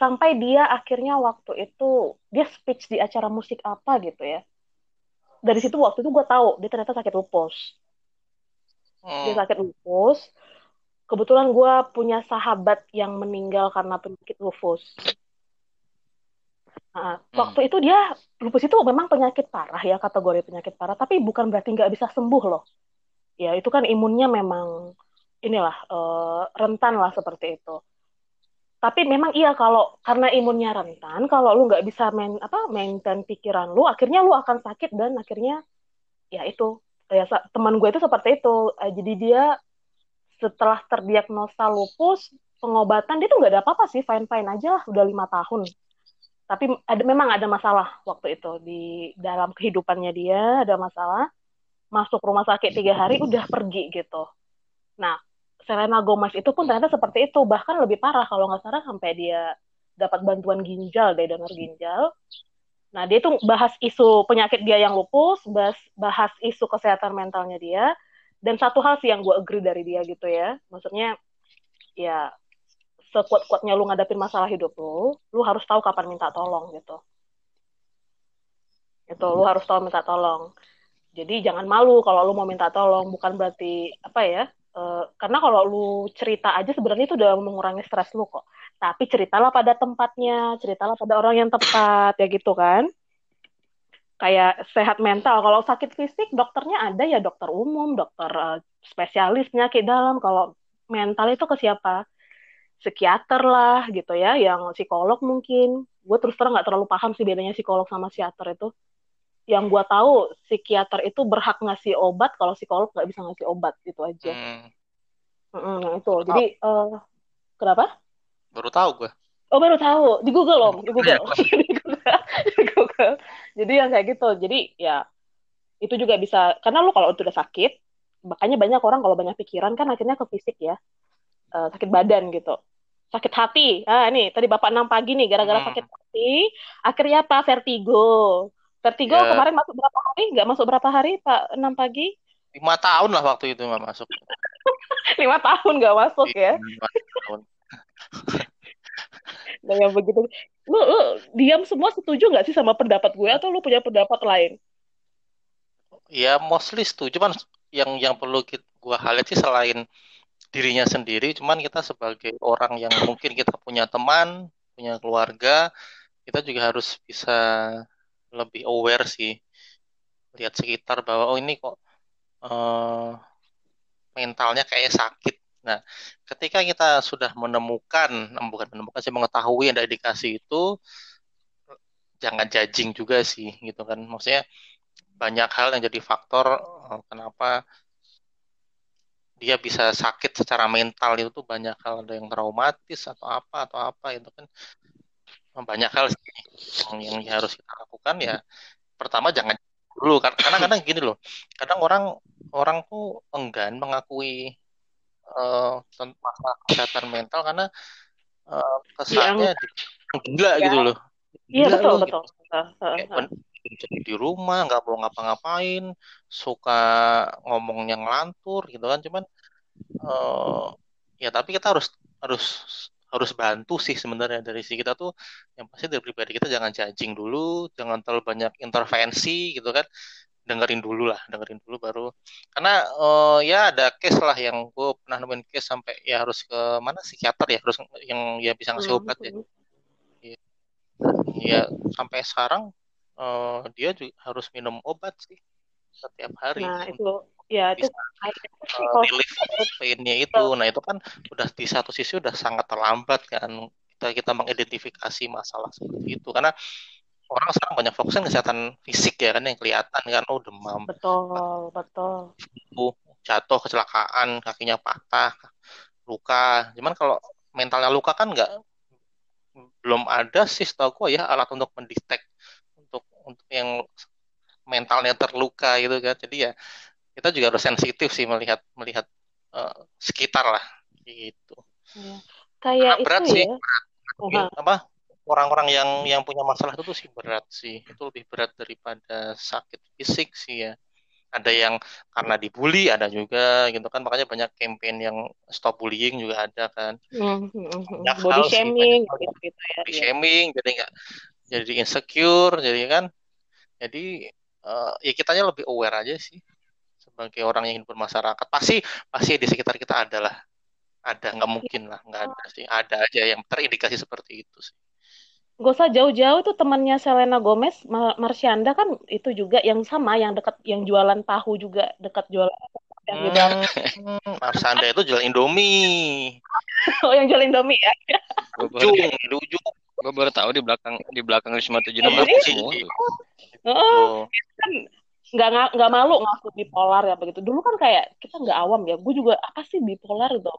A: sampai dia akhirnya waktu itu dia speech di acara musik apa gitu ya dari situ waktu itu gue tahu dia ternyata sakit lupus. Hmm. dia sakit lupus. Kebetulan gue punya sahabat yang meninggal karena penyakit lupus. Nah, hmm. waktu itu dia lupus itu memang penyakit parah ya kategori penyakit parah tapi bukan berarti nggak bisa sembuh loh. Ya itu kan imunnya memang inilah uh, rentan lah seperti itu tapi memang iya kalau karena imunnya rentan kalau lu nggak bisa main apa maintain pikiran lu akhirnya lu akan sakit dan akhirnya ya itu ya teman gue itu seperti itu. Uh, jadi dia setelah terdiagnosa lupus pengobatan dia tuh nggak ada apa-apa sih fine fine aja lah udah lima tahun. Tapi ada memang ada masalah waktu itu di dalam kehidupannya dia ada masalah. Masuk rumah sakit tiga hari udah pergi gitu. Nah Selena Gomez itu pun ternyata seperti itu. Bahkan lebih parah kalau nggak salah sampai dia dapat bantuan ginjal dari donor ginjal. Nah dia tuh bahas isu penyakit dia yang lupus bahas bahas isu kesehatan mentalnya dia. Dan satu hal sih yang gue agree dari dia gitu ya. Maksudnya ya sekuat-kuatnya lu ngadapin masalah hidup lu lu harus tahu kapan minta tolong gitu. Itu lu harus tahu minta tolong. Jadi jangan malu kalau lu mau minta tolong bukan berarti apa ya Uh, karena kalau lu cerita aja sebenarnya itu udah mengurangi stres lu kok. Tapi ceritalah pada tempatnya, ceritalah pada orang yang tepat ya gitu kan. Kayak sehat mental. Kalau sakit fisik dokternya ada ya dokter umum, dokter uh, spesialis penyakit dalam. Kalau mental itu ke siapa? Psikiater lah gitu ya, yang psikolog mungkin. Gue terus terang nggak terlalu paham sih bedanya psikolog sama psikiater itu yang gue tahu psikiater itu berhak ngasih obat kalau psikolog nggak bisa ngasih obat gitu aja. Hmm. Mm, nah itu. Baru jadi uh, kenapa?
C: Baru tahu gue
A: oh baru tahu. Di Google loh di Google. Di Google. Jadi yang kayak gitu. Jadi ya itu juga bisa. Karena lo kalau udah sakit makanya banyak orang kalau banyak pikiran kan akhirnya ke fisik ya. Uh, sakit badan gitu. Sakit hati. Ah ini tadi bapak enam pagi nih gara-gara hmm. sakit hati akhirnya apa? Vertigo Vertigo ya. kemarin masuk berapa hari? Nggak masuk berapa hari, Pak? 6 pagi?
C: Lima tahun lah waktu itu nggak masuk.
A: Lima tahun nggak masuk ya? Lima tahun. nah, yang begitu. Lu, lu diam semua setuju nggak sih sama pendapat gue atau lu punya pendapat lain?
C: Ya mostly setuju, cuman yang yang perlu kita, gue highlight sih selain dirinya sendiri, cuman kita sebagai orang yang mungkin kita punya teman, punya keluarga, kita juga harus bisa lebih aware sih lihat sekitar bahwa oh ini kok uh, mentalnya kayak sakit. Nah, ketika kita sudah menemukan, bukan menemukan sih mengetahui ada indikasi itu, jangan judging juga sih, gitu kan. Maksudnya banyak hal yang jadi faktor uh, kenapa dia bisa sakit secara mental itu tuh banyak hal ada yang traumatis atau apa atau apa itu kan banyak hal yang, yang harus kita lakukan ya pertama jangan dulu karena kadang gini loh kadang orang orang tuh enggan mengakui uh, masalah kesehatan mental karena uh, kesannya yang, gila ya. gitu loh
A: iya betul loh, betul, gitu. betul.
C: jadi di rumah nggak mau ngapa-ngapain suka ngomong yang ngelantur gitu kan cuman uh, ya tapi kita harus harus harus bantu sih sebenarnya dari si kita tuh. Yang pasti dari pribadi kita jangan judging dulu jangan terlalu banyak intervensi gitu kan. Dengerin dulu lah dengerin dulu baru. Karena uh, ya ada case lah yang gue pernah nemuin case sampai ya harus ke mana psikiater ya harus yang ya bisa ngasih obat ya. ya, ya sampai sekarang uh, dia juga harus minum obat sih setiap hari
A: nah itu ya itu
C: uh, relief painnya itu. Nah itu kan udah di satu sisi udah sangat terlambat kan kita kita mengidentifikasi masalah seperti itu. Karena orang sekarang banyak fokusnya kesehatan fisik ya kan yang kelihatan kan oh demam
A: betul betul.
C: uh, jatuh kecelakaan kakinya patah luka. Cuman kalau mentalnya luka kan nggak belum ada sih setahu gue ya alat untuk mendetek untuk untuk yang mentalnya terluka gitu kan. Jadi ya kita juga harus sensitif sih melihat melihat uh, sekitar lah gitu.
A: Ya. Kayak itu berat sih,
C: ya. Berat. Apa orang-orang yang yang punya masalah itu tuh sih berat sih. Itu lebih berat daripada sakit fisik sih ya. Ada yang karena dibully, ada juga gitu kan. Makanya banyak campaign yang stop bullying juga ada kan.
A: Mm -hmm. Body shaming sih, gitu, gitu ya.
C: Body shaming jadi nggak jadi insecure jadi kan. Jadi uh, ya kitanya lebih aware aja sih sebagai orang yang ingin bermasyarakat pasti pasti di sekitar kita ada lah ada nggak mungkin lah nggak ada sih ada aja yang terindikasi seperti itu sih
A: Gak usah jauh-jauh tuh temannya Selena Gomez, Marsyanda kan itu juga yang sama, yang dekat, yang jualan tahu juga dekat jualan. Yang
C: hmm, Marsyanda itu jual Indomie.
A: oh, yang jual Indomie ya?
C: Ujung, di ujung.
B: Gue baru tahu di belakang di belakang Wisma Tujuh Enam semua.
A: Oh, kan nggak nggak malu ngaku bipolar ya begitu. Dulu kan kayak kita nggak awam ya. Gue juga apa sih bipolar itu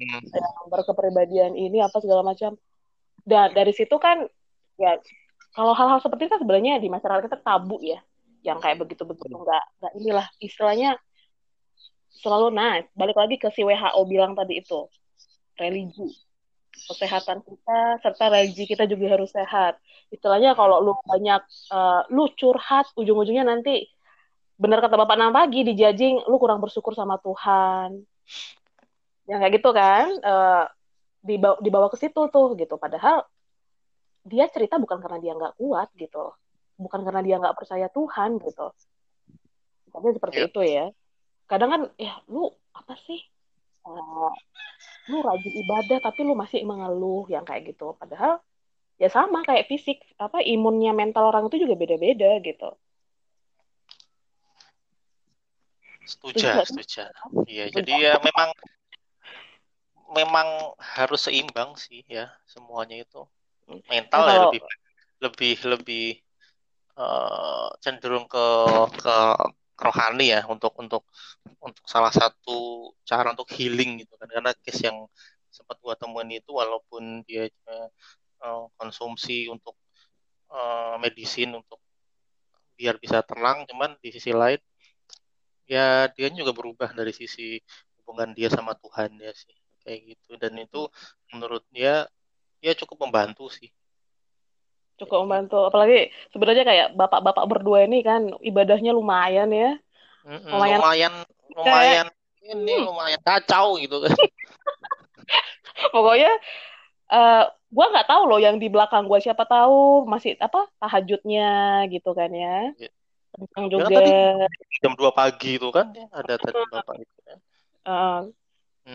A: hmm. yang berkepribadian ini apa segala macam. Dan dari situ kan ya kalau hal-hal seperti itu kan sebenarnya di masyarakat kita tabu ya. Yang kayak begitu begitu nggak nggak inilah. Istilahnya selalu nah balik lagi ke si WHO bilang tadi itu. Religi. Kesehatan kita serta religi kita juga harus sehat. Istilahnya kalau lu banyak uh, lu curhat ujung-ujungnya nanti bener kata Bapak Nang pagi dijajing lu kurang bersyukur sama Tuhan. Yang kayak gitu kan uh, dibawa, dibawa ke situ tuh gitu. Padahal dia cerita bukan karena dia nggak kuat gitu. Bukan karena dia nggak percaya Tuhan gitu. Tapi seperti yeah. itu ya. Kadang kan ya lu apa sih? Uh, lu rajin ibadah tapi lu masih mengeluh yang kayak gitu. Padahal ya sama kayak fisik apa imunnya mental orang itu juga beda-beda gitu
C: Setuju, setuju. Iya, jadi ya memang memang harus seimbang sih ya semuanya itu. Mental ya lebih lebih lebih uh, cenderung ke ke rohani ya untuk untuk untuk salah satu cara untuk healing gitu kan karena case yang sempat gua temuin itu walaupun dia uh, konsumsi untuk uh, medisin untuk biar bisa tenang cuman di sisi lain ya dia juga berubah dari sisi hubungan dia sama Tuhan ya sih kayak gitu. Dan itu menurut dia ya cukup membantu sih.
A: Cukup membantu. Apalagi sebenarnya kayak bapak-bapak berdua ini kan ibadahnya lumayan ya.
C: Lumayan lumayan lumayan ini hmm. lumayan kacau gitu. Kan
A: pokoknya uh, gua nggak tahu loh yang di belakang gua siapa tahu masih apa tahajudnya gitu kan ya, ya
C: Kencang juga. Tadi jam 2 pagi itu kan ya, ada tadi Bapak itu
A: kan. Uh,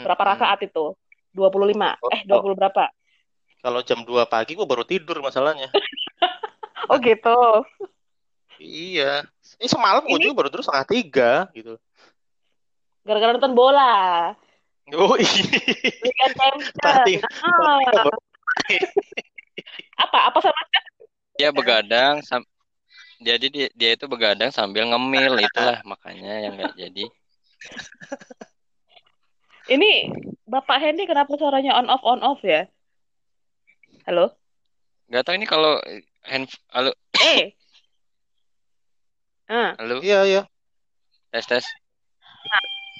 A: berapa hmm. rakaat itu? 25. Oh, eh 20 oh. berapa?
C: Kalau jam 2 pagi gua baru tidur masalahnya.
A: oh gitu.
C: iya. Ini semalam gua juga baru tidur setengah tiga gitu.
A: Gara-gara nonton bola.
C: Oh iya.
A: Ah. apa apa sama
B: Ya begadang sam jadi dia, dia itu begadang sambil ngemil itulah makanya yang nggak jadi
A: Ini Bapak Hendy kenapa suaranya on off on off ya? Halo?
B: Gak tahu ini kalau hand halo
A: Eh. Ah,
B: halo
C: Iya, iya.
B: tes tes.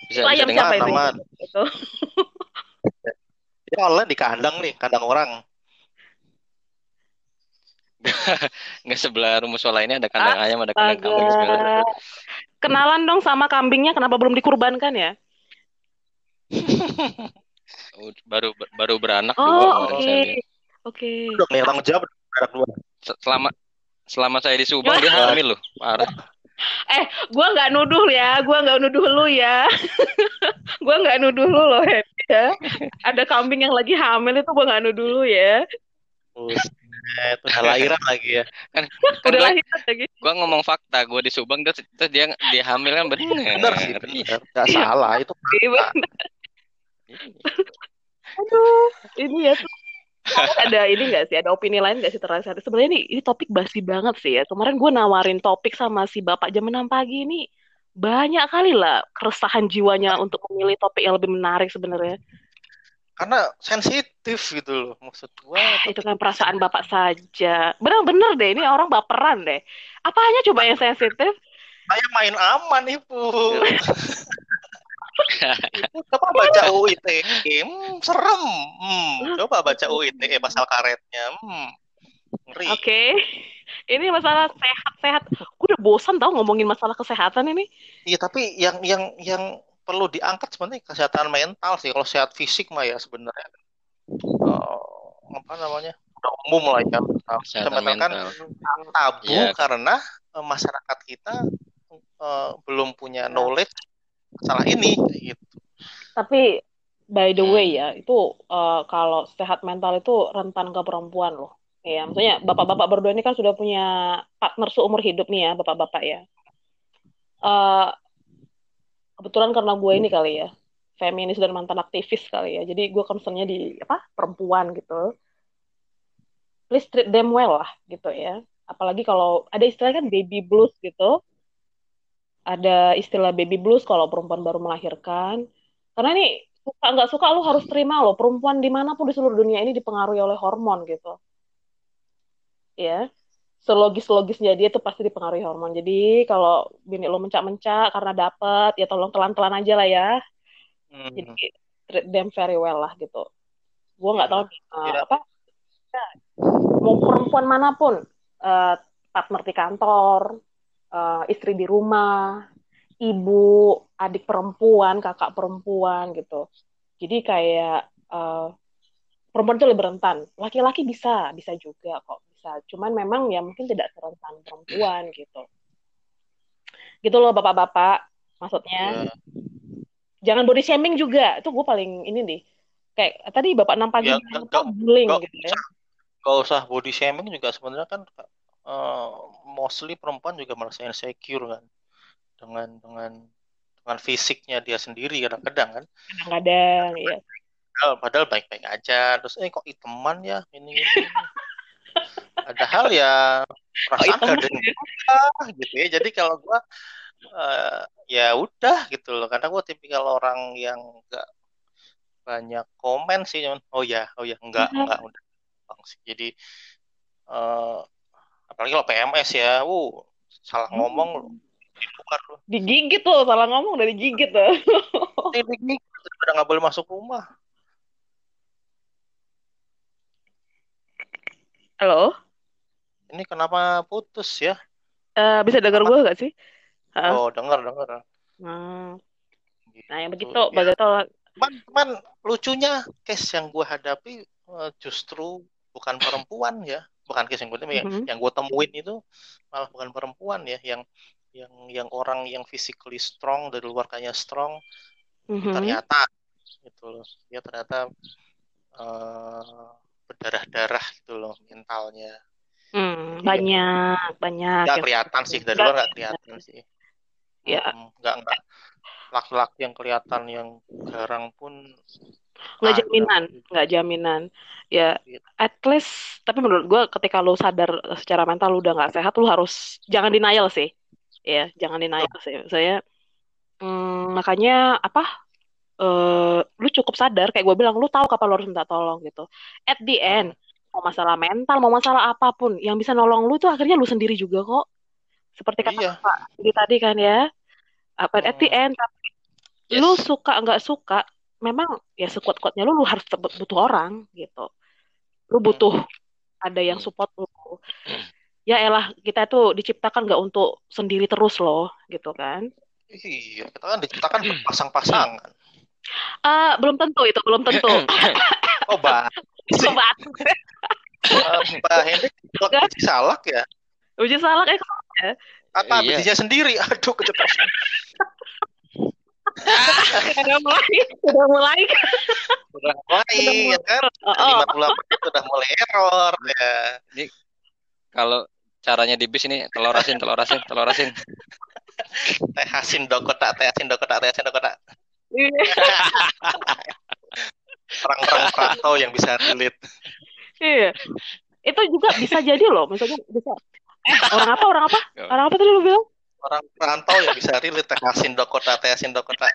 B: Bisa
A: itu
B: bisa
A: ayam
B: dengar?
A: siapa itu? Itu.
C: Ini online di kandang nih, kandang orang.
B: Nggak sebelah rumah musola ini ada kandang ayam, ada kandang kambing sebenarnya.
A: Kenalan dong sama kambingnya kenapa belum dikurbankan ya?
B: Oh, Baru baru beranak dua
A: Oh,
B: kemarin
A: oke.
B: lihat.
A: Oke.
C: Udah nih tanggung jawab anak dua.
B: Se- Selama selama saya di Subang dia hamil loh, parah.
A: Eh, gua nggak nuduh ya, gua nggak nuduh lu ya. gua nggak nuduh lu loh, ya. Ada kambing yang lagi hamil itu gua nggak nuduh lu ya.
C: Udah lahiran lagi ya.
B: Kan kan
A: Udah
B: gua,
A: lahir lagi.
B: gua ngomong fakta, gua di Subang terus, terus dia dia hamil kan bener.
C: Benar sih, benar. Gak salah itu.
A: Iya, Aduh, ini ya tuh. ada ini nggak sih? Ada opini lain nggak sih terasa? Sebenarnya ini ini topik basi banget sih ya. Kemarin gue nawarin topik sama si bapak jam 6 pagi ini banyak kali lah keresahan jiwanya untuk memilih topik yang lebih menarik sebenarnya.
C: Karena sensitif gitu loh. Maksud gua
A: Ah, Itu kan perasaan bapak saja. Bener-bener deh, ini orang baperan deh. Apanya coba yang sensitif?
C: saya main aman ibu. Ibu coba baca UIT, hmm, serem. Hmm, coba baca UIT pasal karetnya. Hmm, ngeri.
A: Oke. Ini masalah sehat-sehat. Gue udah bosan tau ngomongin masalah kesehatan ini.
C: Iya, tapi yang yang yang perlu diangkat sebenarnya kesehatan mental sih. Kalau sehat fisik mah ya sebenarnya eh, apa namanya udah umum lah ya.
B: Kesehatan
C: mental kan tabu
B: Iya.
C: karena eh, masyarakat kita eh, belum punya knowledge masalah ini gitu.
A: Tapi by the
B: Hmm.
A: way ya, itu eh, kalau sehat mental itu rentan ke perempuan loh. Ya, maksudnya bapak-bapak berdua ini kan sudah punya partner seumur hidup nih ya, bapak-bapak ya. Eh, kebetulan karena gue ini kali ya, feminis dan mantan aktivis kali ya. Jadi gue concernnya di apa perempuan gitu. Please treat them well lah gitu ya. Apalagi kalau ada istilah kan baby blues gitu. Ada istilah baby blues kalau perempuan baru melahirkan. Karena ini suka nggak suka lu harus terima loh perempuan di mana pun di seluruh dunia ini dipengaruhi oleh hormon gitu ya selogis-logisnya dia tuh pasti dipengaruhi hormon. Jadi kalau bini lo mencak-mencak karena dapet ya tolong telan-telan aja lah ya.
C: Hmm.
A: jadi treat them very well lah gitu. Gue nggak tahu nih, uh, apa? Mau perempuan mana pun uh, partner di kantor uh, istri di rumah ibu adik perempuan kakak perempuan gitu. Jadi kayak uh, perempuan itu lebih rentan. Laki-laki bisa bisa juga kok bisa cuman memang ya mungkin tidak serentan perempuan gitu. Gitu loh bapak-bapak. Maksudnya
C: Ya.
A: jangan body shaming juga. Itu gue paling ini nih. Kayak tadi bapak pagi
C: Ya,
A: apa, bullying gitu ya.
C: Gak usah body shaming juga sebenarnya kan eh, mostly perempuan juga merasa insecure kan. Dengan dengan dengan fisiknya dia sendiri kadang-kadang kan.
A: Kadang-kadang ya
C: padahal, padahal baik-baik aja. Terus eh kok iteman ya? Ini, ini. Padahal ya perasaan
A: iteman
C: gak ada yang gitu ya. Jadi kalau gua eh, ya udah gitu loh. Karena gua tipikal orang yang nggak banyak komen sih cuman oh ya oh ya. Enggak
A: Iya.
C: enggak udah. Jadi eh, apalagi kalau PMS ya. Uh salah ngomong lu dibukar lu
A: digigit loh salah ngomong dari gigit loh.
C: Ini udah nggak boleh masuk rumah.
A: Halo
C: ini kenapa putus ya?
A: Eh, bisa dengar gue gak sih?
C: Oh dengar dengar.
A: Hmm. nah yang begitu
C: ya.
A: begitu
C: cuman cuman lucunya case yang gue hadapi eh, justru bukan perempuan ya. Bukan case yang gue yang,
A: Mhm.
C: yang gue temuin itu malah bukan perempuan ya. Yang yang yang orang yang physically strong dari luar kayaknya strong
A: Mhm.
C: ternyata gitu loh. Dia ternyata eh, berdarah-darah gitu loh mentalnya
A: Hmm,
C: Iya.
A: banyak banyak
C: nggak
A: yang
C: kelihatan sih dari luar nggak kelihatan sih.
A: Ya
C: Mm, nggak nggak. Laki-laki yang kelihatan yang garang pun
A: nggak
C: ada.
A: jaminan nggak jaminan. Ya
C: Gitu.
A: at least tapi menurut gue ketika lu sadar secara mental lu udah nggak sehat lu harus jangan denial sih. Ya jangan denial sih. Saya hmm, makanya apa uh, lu cukup sadar kayak gue bilang lu tahu kapan lu harus minta tolong gitu. At the end mau masalah mental mau masalah apa pun yang bisa nolong lu tuh akhirnya lu sendiri juga kok seperti kata
C: Iya.
A: Pak di tadi kan ya apa at the
C: Hmm.
A: end tapi
B: Yes.
A: lu suka nggak suka memang ya sekuat-kuatnya lu lu harus butuh orang gitu lu butuh ada yang
B: Hmm.
A: support lu ya elah kita tuh diciptakan nggak untuk sendiri terus loh gitu kan
C: Iya, kita kan diciptakan berpasang-pasangan.
A: ah belum tentu itu belum tentu
C: Oh, Mbak.
A: Coba
C: Eh, Mbak Hendrik biji salak ya?
A: uji salah kayak
C: Apa
B: Iya.
C: bijinya sendiri? Aduh, keceplosan.
A: udah mulai udah mulai
C: Udah mulai, ya kan?
A: oh, oh.
C: 58 itu udah mulai error ya.
B: Kalau caranya di bis ini telur asin, telur asin, telur asin.
C: Teh asin dokota, teh asin dokota, teh asin dokota.
A: Iya.
C: Perang-perang perantau yang bisa relate.
A: Iya. Itu juga bisa jadi loh, misalnya bisa. Eh, orang apa? Orang apa? Orang apa tadi lu bilang?
C: Orang perantau yang bisa relate teh asin dokota, teh asin dokota.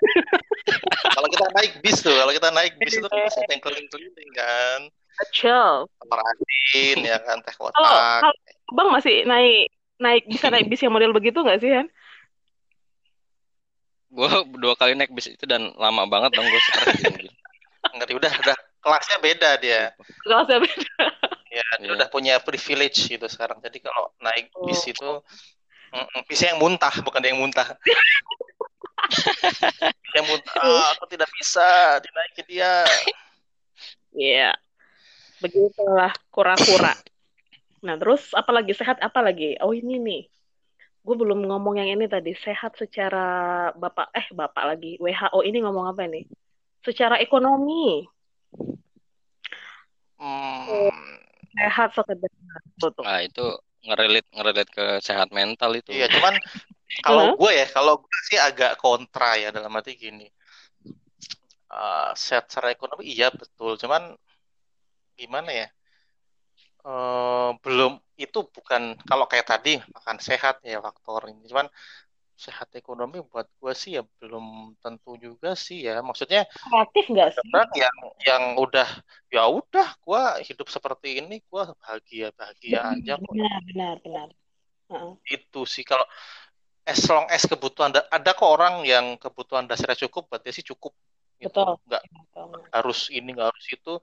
C: kalau kita naik bis tuh, kalau kita naik bis itu kan bisa yang keliling-keliling kan.
A: Kecil.
C: Asin ya kan, teh
A: Kalau
C: kotak.
A: kalau Bang masih naik naik bisa naik bis yang model begitu nggak sih, Han?
B: Gue dua kali naik bis itu dan lama banget dong gue stres.
C: Ngerti udah udah kelasnya beda dia.
A: Kalau saya beda.
C: Ya, dia
B: Iya.
C: udah punya privilege gitu sekarang. Jadi kalau naik bis
A: Oh.
C: itu mm, bisa yang muntah, bukan dia yang muntah. yang muntah, "Ah, aku tidak bisa dinaikin dia.
A: Iya. Begitulah kura-kura. Nah, terus apa lagi sehat apa lagi? Oh, ini nih. Gue belum ngomong yang ini tadi. Sehat secara Bapak eh Bapak lagi. WHO ini ngomong apa nih? Secara ekonomi.
C: Hmm,
A: Sehat sekedar. Betul.
B: Nah itu ngerelit ngerelit ke sehat mental itu.
C: iya, cuman kalau gue ya, kalau gue sih agak kontra ya dalam arti gini. Eh, sehat secara ekonomi iya betul, cuman gimana ya? Eh, belum itu bukan kalau kayak tadi makan sehat ya faktor ini, cuman sehat ekonomi buat gue sih ya belum tentu juga sih ya. Maksudnya
A: Kreatif nggak sih?
C: yang yang udah ya udah gue hidup seperti ini gue bahagia bahagia aja kok.
A: Benar, benar, benar. Heeh.
C: Itu sih kalau as long as kebutuhan da- ada kok orang yang kebutuhan dasarnya cukup buat dia sih cukup gitu.
A: Betul.
C: Nggak
A: Betul.
C: harus ini nggak harus itu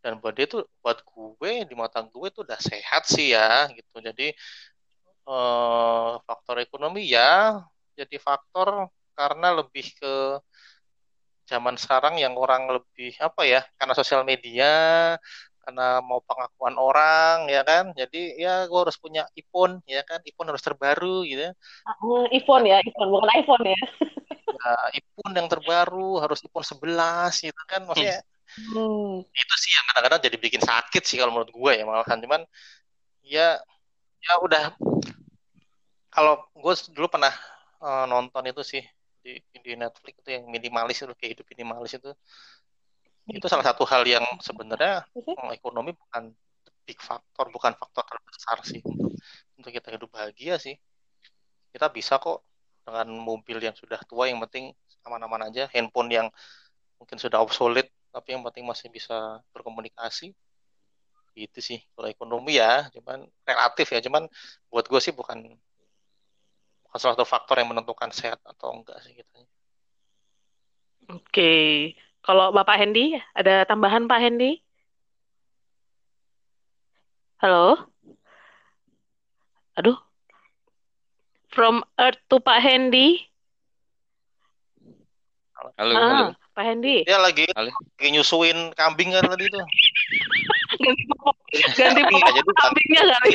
C: dan buat dia tuh buat gue di mata gue tuh udah sehat sih ya gitu jadi eh, faktor ekonomi ya jadi faktor karena lebih ke zaman sekarang yang orang lebih apa ya karena sosial media karena mau pengakuan orang ya kan. Jadi ya gue harus punya iPhone ya kan. iPhone harus terbaru gitu
A: Ah, iPhone ya, iPhone bukan iPhone ya.
C: Nah, iPhone yang terbaru harus iPhone 11 gitu kan. Maksudnya
A: Hmm.
C: itu sih yang kadang-kadang jadi bikin sakit sih kalau menurut gue ya malahan cuman ya ya udah kalau gue dulu pernah eh, nonton itu sih di di Netflix itu yang minimalis itu kayak hidup minimalis itu. Itu salah satu hal yang sebenarnya eh, ekonomi bukan big faktor bukan faktor terbesar sih untuk untuk kita hidup bahagia sih. Kita bisa kok dengan mobil yang sudah tua yang penting aman-aman aja handphone yang mungkin sudah obsolete tapi yang penting masih bisa berkomunikasi. Itu sih kalau ekonomi ya cuman relatif ya cuman buat gue sih bukan bukan salah satu faktor yang menentukan sehat atau enggak sih gitu
A: Oke. Kalau Bapak Hendy, ada tambahan Pak Hendy? Halo? Aduh. From Earth to Pak Hendy.
B: Halo,
A: Ah,
B: halo.
A: Pak Hendy.
C: dia lagi
B: Halo.
C: lagi nyusuin kambing kan tadi tuh
A: Ganti popok, ganti
C: Iya,
A: popok
C: jadi
A: kambingnya kali.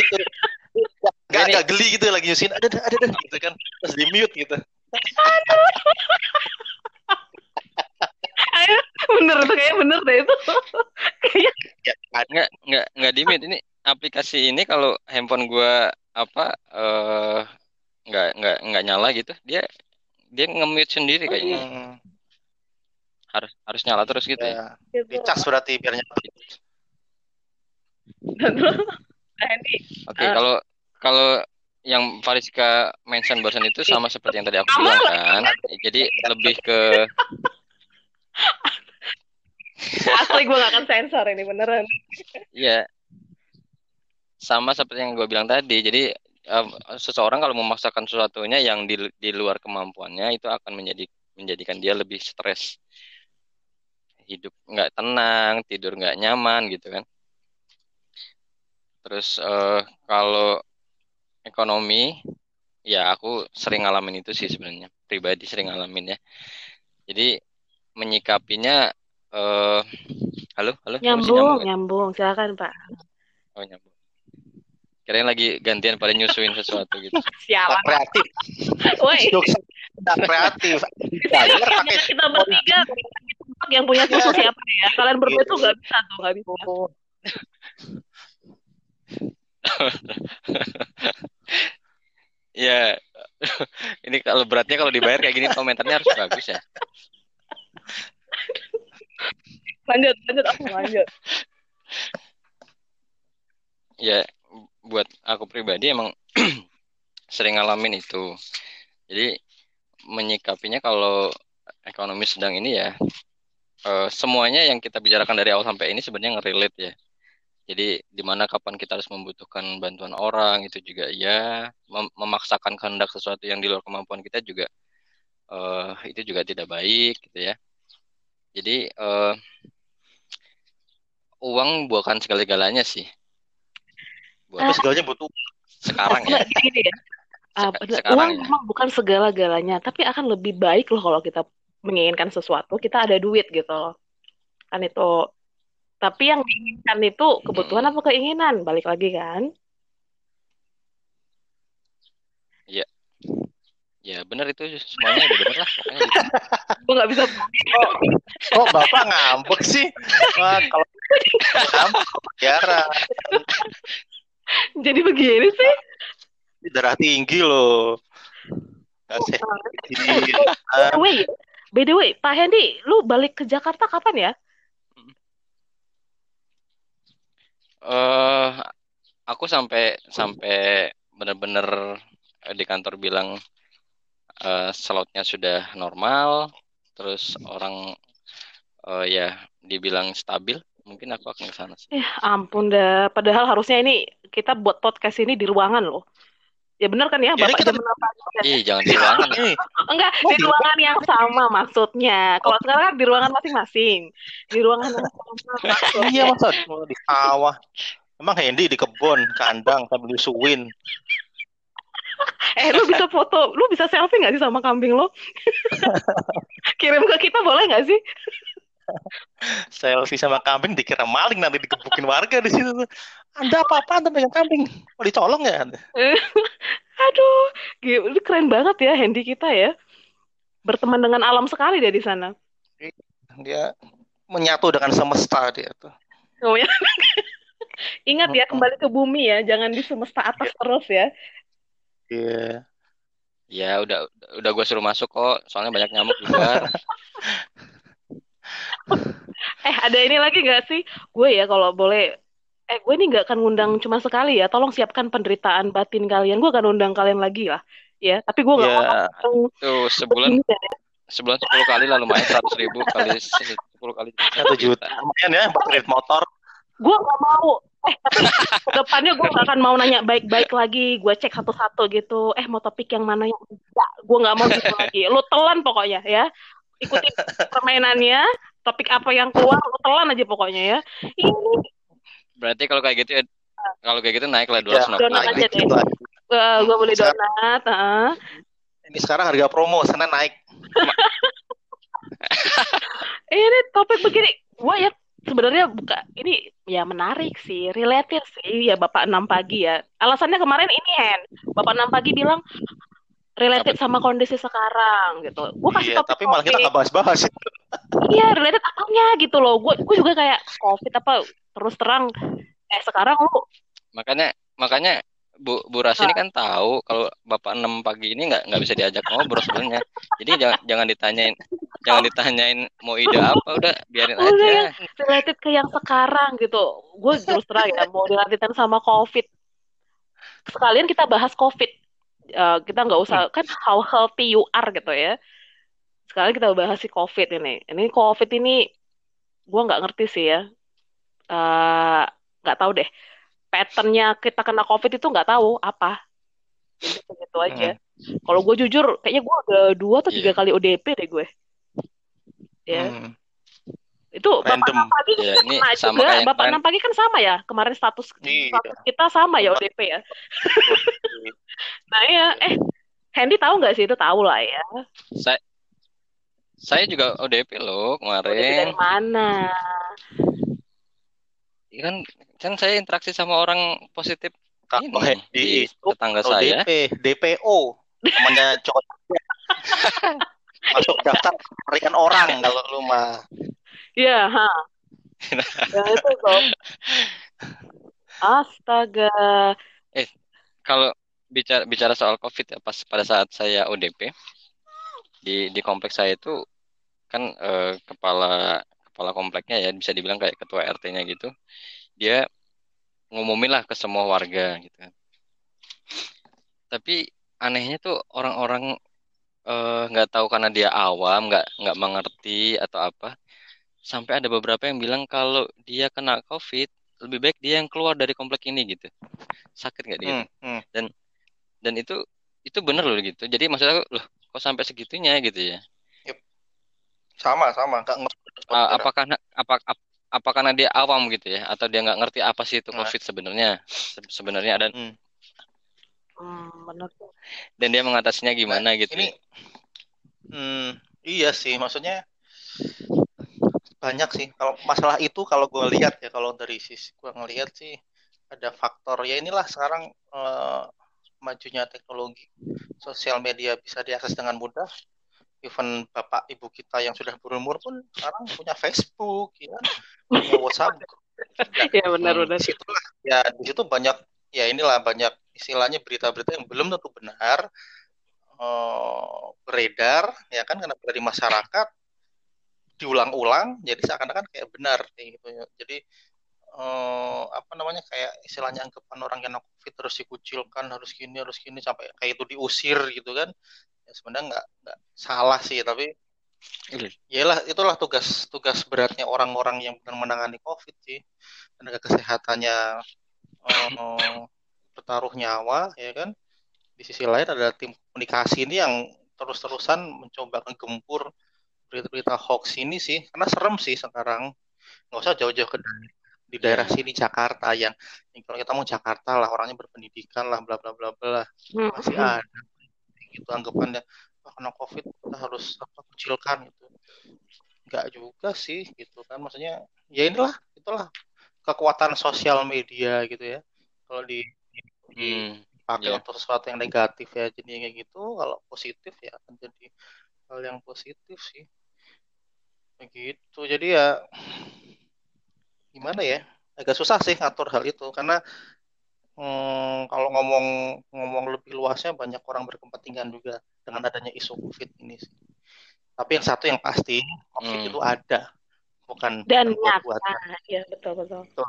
C: Gak, gak geli gitu lagi nyusuin ada ada ada ada, gitu kan terus di mute gitu
A: Ayo, bener tuh kayak bener deh itu. Kayaknya
C: ya ada
B: Nggak nggak nggak di mute ini aplikasi ini kalau handphone gua apa eh nggak nggak nggak nyala gitu dia dia nge-mute sendiri kayaknya
C: hmm,
B: harus harus nyala terus gitu ya.
C: ya dicas berarti biar nyala.
B: Oke,
A: Ah.
B: kalau kalau yang Fariska mention barusan itu sama seperti yang tadi aku bilang kan. Jadi lebih ke
A: Asli gue gak akan sensor ini beneran.
B: Iya. Sama seperti yang gue bilang tadi. Jadi um, seseorang kalau memaksakan sesuatunya yang di, di luar kemampuannya itu akan menjadi menjadikan dia lebih stres. Hidup nggak tenang, tidur nggak nyaman gitu kan. Terus uh, kalau ekonomi, ya aku sering ngalamin itu sih sebenarnya. Pribadi sering ngalamin ya. Jadi menyikapinya uh, halo halo
A: nyambung nyambung, ya? nyambung. Silakan pak.
B: Oh nyambung. Kirain lagi gantian pada nyusuin sesuatu gitu.
A: Siapa?
C: Kreatif. Woi. Kreatif.
A: Kita bertiga. Yang punya susu siapa ya? Kalian berdua tuh nggak bisa tuh nggak bisa
B: ya ini kalau beratnya kalau dibayar kayak gini komentarnya harus bagus ya.
A: Lanjut lanjut aku lanjut.
B: Ya buat aku pribadi emang sering ngalamin itu. Jadi menyikapinya kalau ekonomi sedang ini ya uh, semuanya yang kita bicarakan dari awal sampai ini sebenarnya ngerelate ya jadi di mana kapan kita harus membutuhkan bantuan orang itu juga ya mem memaksakan kehendak sesuatu yang di luar kemampuan kita juga uh, itu juga tidak baik gitu ya jadi uh, uang bukan segala-galanya sih.
C: Buat uh, segalanya butuh
B: sekarang ya.
A: Gini ya. Uh, uang ya. memang bukan segala-galanya, tapi akan lebih baik loh kalau kita menginginkan sesuatu, kita ada duit gitu loh. Kan itu. Tapi yang diinginkan itu kebutuhan hmm. apa keinginan? Balik lagi kan?
B: Iya. Ya benar itu semuanya udah benar lah pokoknya gitu.
A: Gue nggak bisa.
C: Oh, oh bapak ngambek sih. Wah, kalau
A: jadi begini sih
C: darah tinggi loh
A: By the way, by the way, Pak Hendy, lu balik ke Jakarta kapan ya?
B: Eh, uh, aku sampai sampai benar-benar di kantor bilang uh, slotnya sudah normal, terus orang uh, ya dibilang stabil mungkin aku akan ke sana sih.
A: Ya ampun dah. Padahal harusnya ini kita buat podcast ini di ruangan loh. Ya benar kan ya, ya Bapak kita...
B: Iya, jangan di ruangan.
A: Enggak, di ruangan yang sama maksudnya. Kalau sekarang kan di ruangan masing-masing. Di ruangan yang
C: sama. Iya, maksud di sawah. Emang Hendy di kebun, kandang sambil disuin.
A: eh, lu bisa foto, lu bisa selfie nggak sih sama kambing lo? Kirim ke kita boleh nggak sih?
C: selfie sama kambing dikira maling nanti dikebukin warga di situ anda apa apa anda pegang kambing? Mau dicolong ya
A: aduh ini keren banget ya Hendy kita ya. Berteman dengan alam sekali dia di sana.
C: Dia menyatu dengan semesta dia tuh. Oh, ya.
A: ingat ya kembali ke bumi ya jangan di semesta atas yeah. terus ya.
C: Iya. Yeah.
B: ya udah udah gue suruh masuk kok soalnya banyak nyamuk juga.
A: Eh ada ini lagi gak sih? Gue ya kalau boleh eh gue ini nggak akan ngundang cuma sekali ya. Tolong siapkan penderitaan batin kalian. Gue akan undang kalian lagi lah ya. Tapi gue nggak
B: yeah. mau tuh sebulan ya. sebulan sepuluh kali lah lumayan seratus ribu kali sepuluh kali.
C: Satu juta lumayan ya kredit motor.
A: Gue nggak mau. Eh tapi depannya gue gak akan mau nanya baik-baik lagi. Gue cek satu-satu gitu. Eh mau topik yang mana yang enggak? Gue nggak mau gitu lagi. Lu telan pokoknya ya. Ikuti permainannya topik apa yang keluar lo telan aja pokoknya ya. Ini
B: berarti kalau kayak gitu ya kalau kayak gitu naik lah dua ya,
A: donat aja deh. uh, gue beli donat uh.
C: ini sekarang harga promo sana naik.
A: Ini topik begini. Gue ya sebenarnya buka ini ya menarik sih related sih. Ya bapak enam pagi ya. Alasannya kemarin ini Hen. Bapak enam pagi bilang related sama kondisi sekarang gitu. Gue kasih
C: iya, topik tapi malah kita nggak bahas-bahas.
A: Iya related apanya gitu loh. Gue gue juga kayak covid apa terus terang. Eh sekarang lu
B: makanya makanya Bu Bu Ras ini kan tahu kalau bapak enam pagi ini nggak nggak bisa diajak ngobrol sebenarnya. Jadi jangan jangan ditanyain jangan ditanyain mau ide apa udah biarin udah aja.
A: yang related ke yang sekarang gitu. Gue terus terang ya mau dilanjutkan sama covid. Sekalian kita bahas covid. Uh, kita nggak usah kan how healthy you are gitu ya. Sekarang kita bahas si COVID ini. Ini COVID ini gue nggak ngerti sih ya. Eh, nggak tahu deh. Patternnya kita kena COVID itu nggak tahu apa. Jadi segitu aja.
C: Hmm.
A: Kalau gue jujur, kayaknya gue udah dua atau tiga
B: Iya.
A: kali ODP deh gue. Ya,
C: Hmm.
A: itu bapak
C: Random.
A: enam pagi kan
B: Ya,
A: kita
B: ini sama
A: juga.
B: kayak
A: Bapak
B: kemarin.
A: enam pagi kan sama ya. Kemarin status
C: Iya.
A: status kita sama ya ODP ya. Nah ya, eh Hendy tahu nggak sih itu tahu lah ya.
B: Saya saya juga ODP loh
A: ODP dari
B: kemarin.
A: mana?
B: Ya Kan kan saya interaksi sama orang positif
C: Kalau
B: ini
C: Hendy
B: di
C: itu
B: tetangga saya.
C: ODP, DPO, namanya Joko masuk daftar pencarian orang kalau lu mah.
A: Iya, ha. Ya itu kok. Astaga.
B: Eh, kalau bicara bicara soal COVID ya pas pada saat saya ODP di di kompleks saya itu kan eh, kepala kepala kompleknya ya bisa dibilang kayak ketua RT-nya gitu. Dia ngumumin lah ke semua warga gitu kan. Tapi anehnya tuh orang-orang eh, nggak tahu karena dia awam, nggak nggak mengerti atau apa. Sampai ada beberapa yang bilang kalau dia kena COVID, lebih baik dia yang keluar dari komplek ini gitu. Sakit nggak dia?
C: Hmm, hmm.
B: dan itu itu bener loh gitu jadi maksudnya loh kok sampai segitunya gitu ya
C: Sama, sama, nggak ngerti.
B: A- apakah apa ap- apa karena dia awam gitu ya atau dia nggak ngerti apa sih itu
C: Nah.
B: covid sebenarnya Se- sebenarnya dan
C: Hmm.
A: Hmm,
B: dan dia mengatasinya gimana gitu
C: Ini,
B: ya.
C: hmm, iya sih, maksudnya banyak sih. Kalau masalah itu kalau gue lihat ya, kalau dari sisi gue ngelihat sih ada faktor ya inilah sekarang eh, majunya teknologi sosial media bisa diakses dengan mudah. Even bapak ibu kita yang sudah berumur pun sekarang punya Facebook, ya, kan? punya WhatsApp.
A: Ya benar benar.
C: Di situ lah, ya di situ banyak ya inilah banyak istilahnya berita-berita yang belum tentu benar eh, beredar ya kan karena dari masyarakat diulang-ulang jadi seakan-akan kayak benar kayak gitu ya. Jadi eh, apa namanya kayak istilahnya anggapan orang yang covid terus dikucilkan harus gini harus gini sampai kayak itu diusir gitu kan ya sebenarnya nggak nggak salah sih tapi
B: Iya.
C: Yalah, itulah tugas tugas beratnya orang-orang yang benar menangani COVID sih. Tenaga kesehatannya eh, bertaruh nyawa, ya kan. Di sisi lain ada tim komunikasi ini yang terus-terusan mencoba menggempur berita-berita hoax ini sih. Karena serem sih sekarang. Nggak usah jauh-jauh ke di daerah sini Jakarta yang, yang kalau kita mau Jakarta lah orangnya berpendidikan lah bla bla bla bla
A: Hmm.
C: masih ada gitu anggapannya "Wah, kena covid kita harus apa kucilkan gitu. Nggak juga sih gitu kan. Maksudnya ya inilah itulah kekuatan sosial media gitu ya. Kalau di, di-
B: Hmm,
C: dipakai
B: Iya.
C: untuk sesuatu yang negatif ya jadi kayak gitu kalau positif ya akan jadi hal yang positif sih. Begitu jadi ya gimana ya agak susah sih ngatur hal itu. Karena hmm, kalau ngomong ngomong lebih luasnya banyak orang berkepentingan juga dengan adanya isu COVID ini sih. Tapi yang satu yang pasti COVID
B: Hmm.
C: itu ada, bukan
A: Dan
C: buat buatan
A: Ya betul betul.
C: itu.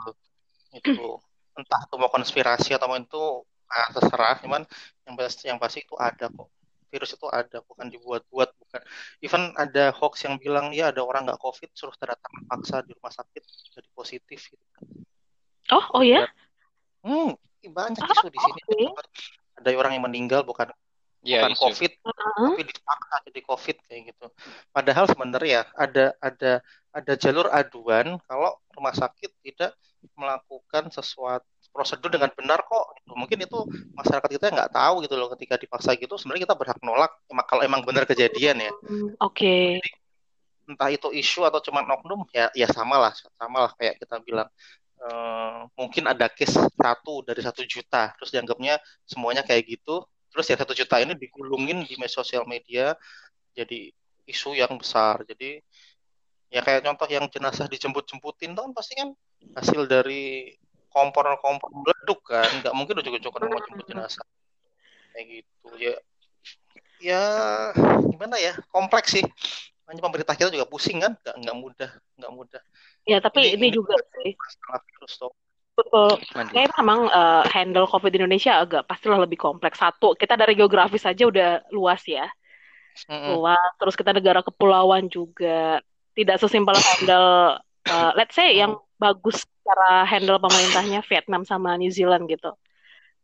C: Itu entah itu mau konspirasi atau mau itu ah, terserah, cuman yang pasti yang pasti itu ada kok. Virus itu ada, bukan dibuat-buat, bukan. Even ada hoax yang bilang ya ada orang nggak COVID suruh tanda tangan paksa di rumah sakit jadi positif gitu.
A: Oh oh ya.
C: Hmm, banyak
A: Ah,
C: isu di sini.
A: oke.
C: Ada orang yang meninggal bukan
B: Iya,
C: bukan
B: isu.
C: COVID,
A: Heeh.
C: tapi dipaksa jadi COVID kayak gitu. Padahal sebenarnya ada ada ada jalur aduan kalau rumah sakit tidak melakukan sesuatu prosedur dengan benar kok. Gitu. Mungkin itu masyarakat kita nggak tahu gitu loh ketika dipaksa gitu. Sebenarnya kita berhak nolak emang kalau emang benar kejadian ya.
A: Oke.
C: Entah itu isu atau cuma oknum ya ya sama lah sama lah kayak kita bilang eh, mungkin ada case satu dari satu juta. Terus dianggapnya semuanya kayak gitu. Terus ya satu juta ini digulungin di media sosial media jadi isu yang besar. Jadi ya kayak contoh yang jenazah dijemput-jemputin itu kan pasti kan hasil dari kompor-kompor meleduk kan. Nggak mungkin ujuk-ujuk orang mau jemput jenazah. Kayak gitu. Ya ya gimana ya? Kompleks sih hanya pemerintah kita juga pusing kan nggak nggak mudah nggak mudah
A: Ya tapi
C: Ini-
A: ini, juga sih
C: virus tuh
A: betul.
B: Mandi.
A: Kayak memang eh, handle COVID di Indonesia agak pastilah lebih kompleks. Satu, kita dari geografis aja udah luas ya.
C: Mm-mm.
A: Luas. Terus kita negara kepulauan juga. Tidak sesimpel handle uh, let's say yang bagus cara handle pemerintahnya Vietnam sama New Zealand gitu.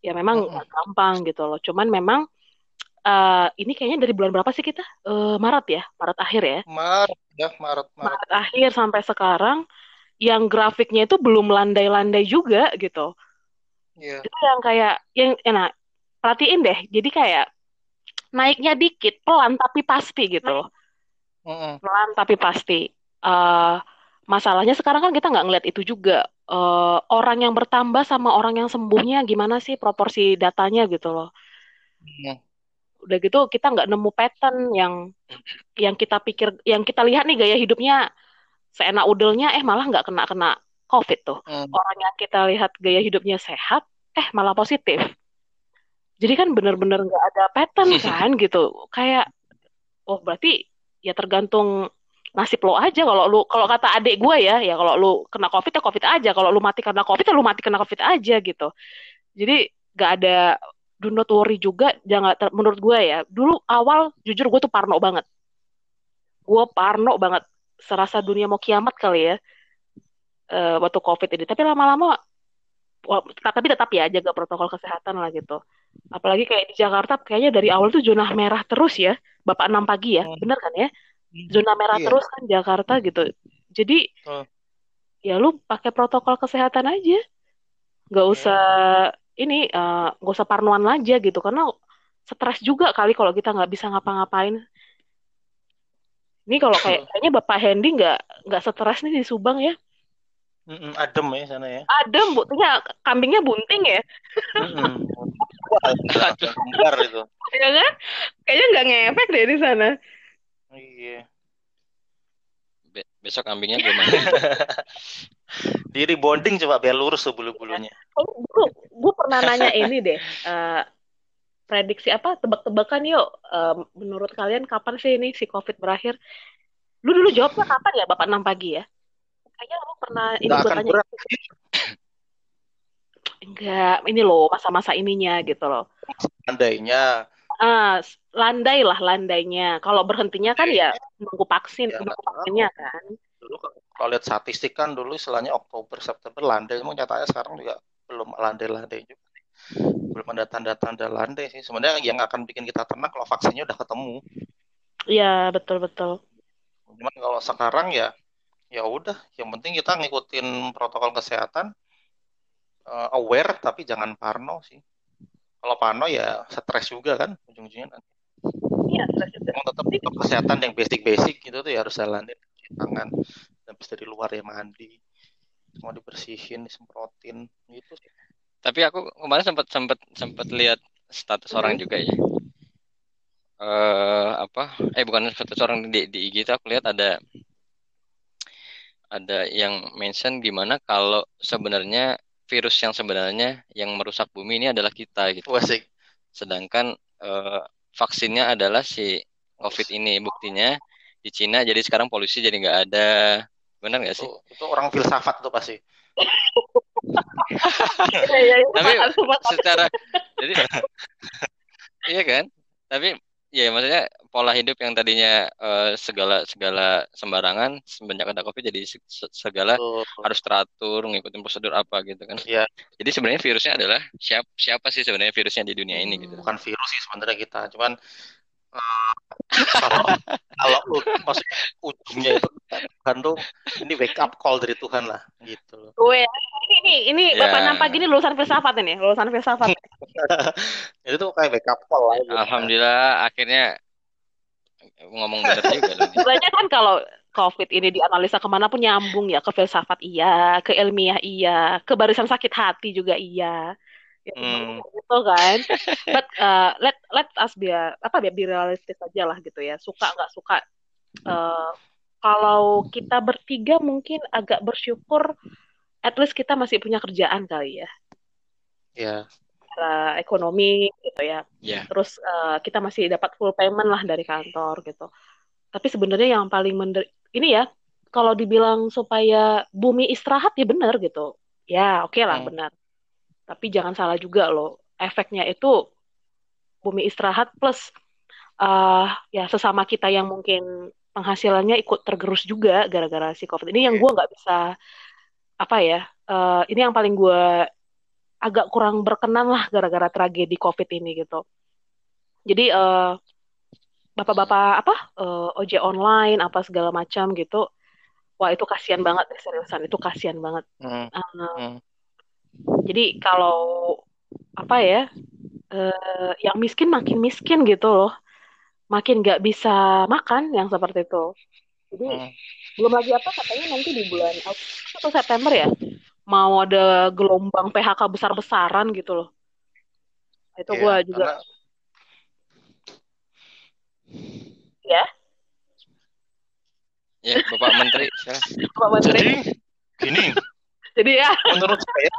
A: Ya memang
C: Mm-mm.
A: gampang gitu loh. Cuman memang uh, ini kayaknya dari bulan berapa sih kita? Uh, Maret ya, Maret akhir ya.
C: Maret ya Maret Maret.
A: Maret akhir sampai sekarang yang grafiknya itu belum landai-landai juga gitu.
C: Iya.
A: Itu yang kayak yang ya, nah perhatiin deh. Jadi kayak naiknya dikit, pelan tapi pasti gitu loh.
C: Mm-mm.
A: Pelan tapi pasti. Uh, masalahnya sekarang kan kita nggak ngeliat itu juga. Uh, orang yang bertambah sama orang yang sembuhnya gimana sih proporsi datanya gitu loh.
C: Mm.
A: Udah gitu kita nggak nemu pattern yang yang kita pikir, yang kita lihat nih gaya hidupnya seenak udelnya, eh malah nggak kena kena COVID tuh.
C: Mm.
A: Orang yang kita lihat gaya hidupnya sehat, eh malah positif. Jadi kan bener-bener nggak ada pattern kan gitu. Kayak, oh berarti ya tergantung nasib lo aja kalau lu kalau kata adik gue ya ya kalau lu kena covid ya covid aja kalau lu mati karena covid ya lu mati karena covid aja gitu jadi gak ada do not worry juga jangan ter- menurut gue ya dulu awal jujur gue tuh parno banget. Gue parno banget serasa dunia mau kiamat kali ya eh, waktu covid ini. Tapi lama-lama tapi tetap ya jaga protokol kesehatan lah gitu. Apalagi kayak di Jakarta kayaknya dari awal tuh zona merah terus ya bapak enam pagi ya
C: Hmm.
A: bener kan ya? Zona merah
C: Iya.
A: terus kan Jakarta gitu. Jadi
C: Betul.
A: ya lu pakai protokol kesehatan aja. Nggak usah ini eh, nggak usah parnoan aja gitu karena stres juga kali kalau kita nggak bisa ngapa-ngapain ini kalau kayak kayaknya Bapak Hendy nggak nggak stres nih di Subang ya
C: Mm-mm, adem ya sana ya.
A: adem buktinya kambingnya bunting ya.
C: Bentar itu.
A: ya kan kayaknya nggak ngefek deh di sana
C: Iya.
B: Be- besok kambingnya gue mandi.
C: Di rebonding coba biar lurus tuh bulu-bulunya.
A: gue gue pernah nanya ini deh eh, prediksi apa tebak-tebakan yuk. Eh, menurut kalian kapan sih ini si covid berakhir? Lu dulu jawabnya kapan ya bapak enam pagi ya? Kayaknya lu pernah ini
C: Nggak
A: gue
C: akan
A: tanya. enggak ini loh masa-masa ininya gitu loh.
C: Andainya.
A: ah landai lah landainya. Kalau berhentinya kan ya nunggu vaksin
C: Ya,
A: nunggu vaksinnya kan
C: Dulu kalau lihat statistik kan dulu istilahnya Oktober September landai, emang nyatanya sekarang juga belum landai-landai juga. Belum ada tanda-tanda landai sih. Sebenarnya yang akan bikin kita tenang kalau vaksinnya udah ketemu.
A: iya betul betul
C: Cuman kalau sekarang ya ya udah, yang penting kita ngikutin protokol kesehatan, eh, aware tapi jangan parno sih. Kalau parno ya stres juga kan ujung-ujungnya nanti.
A: iya stres juga
C: tetap protokol kesehatan yang basic-basic gitu tuh ya harus jalanin tangan, habis dari luar ya mandi, semua dibersihin, disemprotin gitu sih.
B: Tapi aku kemarin sempat sempat sempat lihat status orang juga ya. Eh apa? Eh bukan status orang di, di IG itu aku lihat ada ada yang mention gimana kalau sebenarnya virus yang sebenarnya yang merusak bumi ini adalah kita gitu.
C: Wasik.
B: Sedangkan eh, vaksinnya adalah si COVID ini. Buktinya di Cina jadi sekarang polusi jadi nggak ada. Benar nggak sih?
C: Itu, itu orang filsafat tuh pasti.
A: Iya, iya, iya.
B: Tapi secara jadi iya kan? Tapi ya maksudnya pola hidup yang tadinya eh, segala segala sembarangan semenjak ada Covid jadi se- se- segala
C: Tuh.
B: harus teratur, ngikutin prosedur apa gitu kan.
C: Iya.
B: Jadi sebenarnya virusnya adalah siapa siapa sih sebenarnya virusnya di dunia ini gitu.
C: Bukan virus sih sebenarnya kita, cuman kalau kalau maksudnya ujungnya itu Tuhan tuh ini wake up call dari Tuhan lah gitu loh.
A: Gue ini ini ini
B: Ya.
A: Bapak enam pagi ini lulusan filsafat ini, lulusan filsafat.
C: Itu tuh kayak wake up call lah. gitu.
B: Alhamdulillah akhirnya ngomong benar juga.
A: Sebenarnya kan kalau COVID ini dianalisa ke mana pun nyambung ya ke filsafat iya, ke ilmiah iya, ke barisan sakit hati juga iya. Ya,
C: Hmm.
A: gitu kan. But uh, let let us be apa ya be realistis aja lah gitu ya. Suka nggak suka. Uh, kalau kita bertiga mungkin agak bersyukur, at least kita masih punya kerjaan kali ya,
C: Ya.
A: secara ekonomi gitu ya.
B: Ya.
A: terus eh, kita masih dapat full payment lah dari kantor gitu. Tapi sebenarnya yang paling mender ini ya, kalau dibilang supaya bumi istirahat ya benar gitu. Ya oke lah
C: Hmm.
A: benar. Tapi jangan salah juga loh, efeknya itu bumi istirahat plus eh ya sesama kita yang mungkin penghasilannya ikut tergerus juga gara-gara si COVID. Ini yang gue nggak bisa apa ya eh, ini yang paling gue agak kurang berkenan lah gara-gara tragedi COVID ini gitu. Jadi eh, bapak-bapak apa eh, ojek online apa segala macam gitu wah itu kasihan banget seriusan itu kasihan banget.
C: Hmm, hmm.
A: Jadi kalau apa ya eh, yang miskin makin miskin gitu loh. Makin nggak bisa makan yang seperti itu. Jadi
C: Hmm.
A: belum lagi apa katanya nanti di bulan Agustus atau September ya mau ada gelombang PHK besar-besaran gitu loh. Itu
C: Iya,
A: gue juga.
C: Karena
A: ya
B: Ya, Bapak Menteri, silakan.
A: Pak Menteri.
C: Jadi gini,
A: jadi ya.
C: Menurut saya.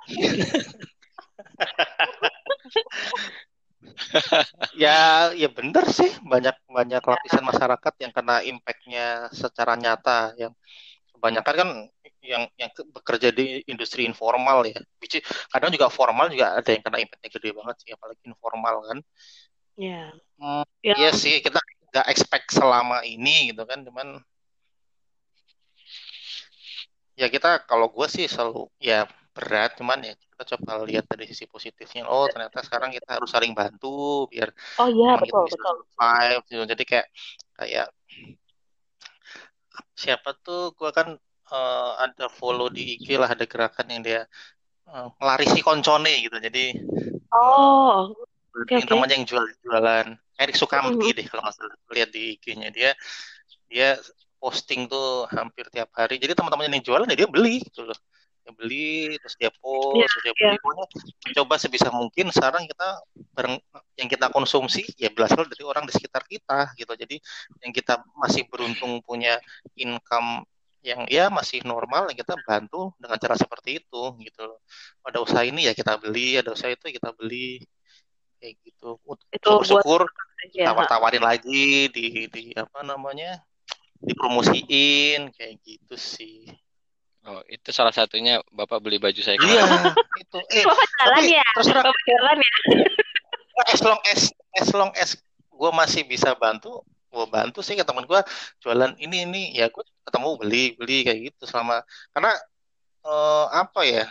C: Ya ya bener sih. Banyak banyak lapisan masyarakat yang kena impactnya secara nyata. Yang kebanyakan kan yang yang ke- bekerja di industri informal ya. Kadang juga formal juga ada yang kena impactnya gede banget sih apalagi informal kan.
A: Ya
C: Hmm,
A: ya.
C: iya sih kita nggak expect selama ini gitu kan. Cuman ya kita kalau gue sih selalu ya berat cuman ya kita coba lihat dari sisi positifnya. Oh ternyata sekarang kita harus saling bantu biar
A: oh iya
C: teman
A: betul
C: bisa
A: betul.
C: survive gitu. jadi kayak kayak siapa tuh gue kan eh, ada follow di IG lah ada gerakan yang dia eh, melarisi koncone gitu. Jadi
A: oh oke
C: yang
A: oke.
C: temannya yang jual jualan Erik Sukamti
A: Mhm.
C: deh kalau nggak salah. Lihat di IG-nya dia dia posting tuh hampir tiap hari. Jadi teman-temannya yang jualan ya dia beli gitu loh. Dia beli terus dia post terus dia
A: iya.
C: beli. Pokoknya coba sebisa mungkin sekarang kita bareng yang kita konsumsi ya berasal dari orang di sekitar kita gitu. Jadi yang kita masih beruntung punya income yang ya masih normal ya kita bantu dengan cara seperti itu gitu loh. Ada usaha ini ya kita beli ada usaha itu ya kita beli. Kayak gitu. Syukur-syukur tawar-tawarin lagi di di apa namanya dipromosiin kayak gitu sih.
B: Oh, itu salah satunya Bapak beli baju saya
C: iya. itu eh
A: Bapak jalan ya?
C: terus terang
A: Bapak jalan ya?
C: As long as as long as gue masih bisa bantu gue bantu sih ke temen gue jualan ini ini. Ya gue ketemu beli beli kayak gitu selama karena eh, apa ya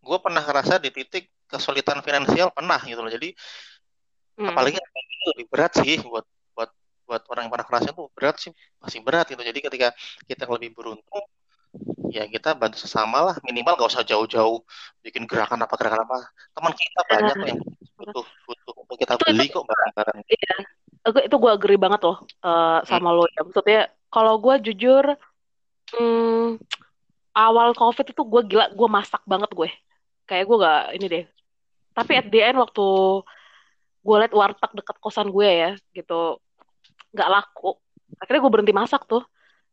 C: gue pernah ngerasa di titik kesulitan finansial pernah gitu loh. Jadi
A: Hmm.
C: apalagi itu lebih berat sih buat buat orang yang pernah ngerasain tuh berat sih masih berat gitu. Jadi ketika kita lebih beruntung ya kita bantu sesama lah. Minimal gak usah jauh-jauh bikin gerakan apa gerakan apa. Teman kita banyak kok yang butuh butuh untuk kita
A: Itu-
C: beli kok barang-barang.
A: Iya, itu gue agree banget loh eh, sama lo ya. Maksudnya kalau gue jujur, hmm, awal COVID itu gue gila, gue masak banget gue. Kayak gue gak ini deh. Tapi at the end waktu gue liat warteg deket kosan gue ya, gitu, nggak laku. Akhirnya gue berhenti masak tuh.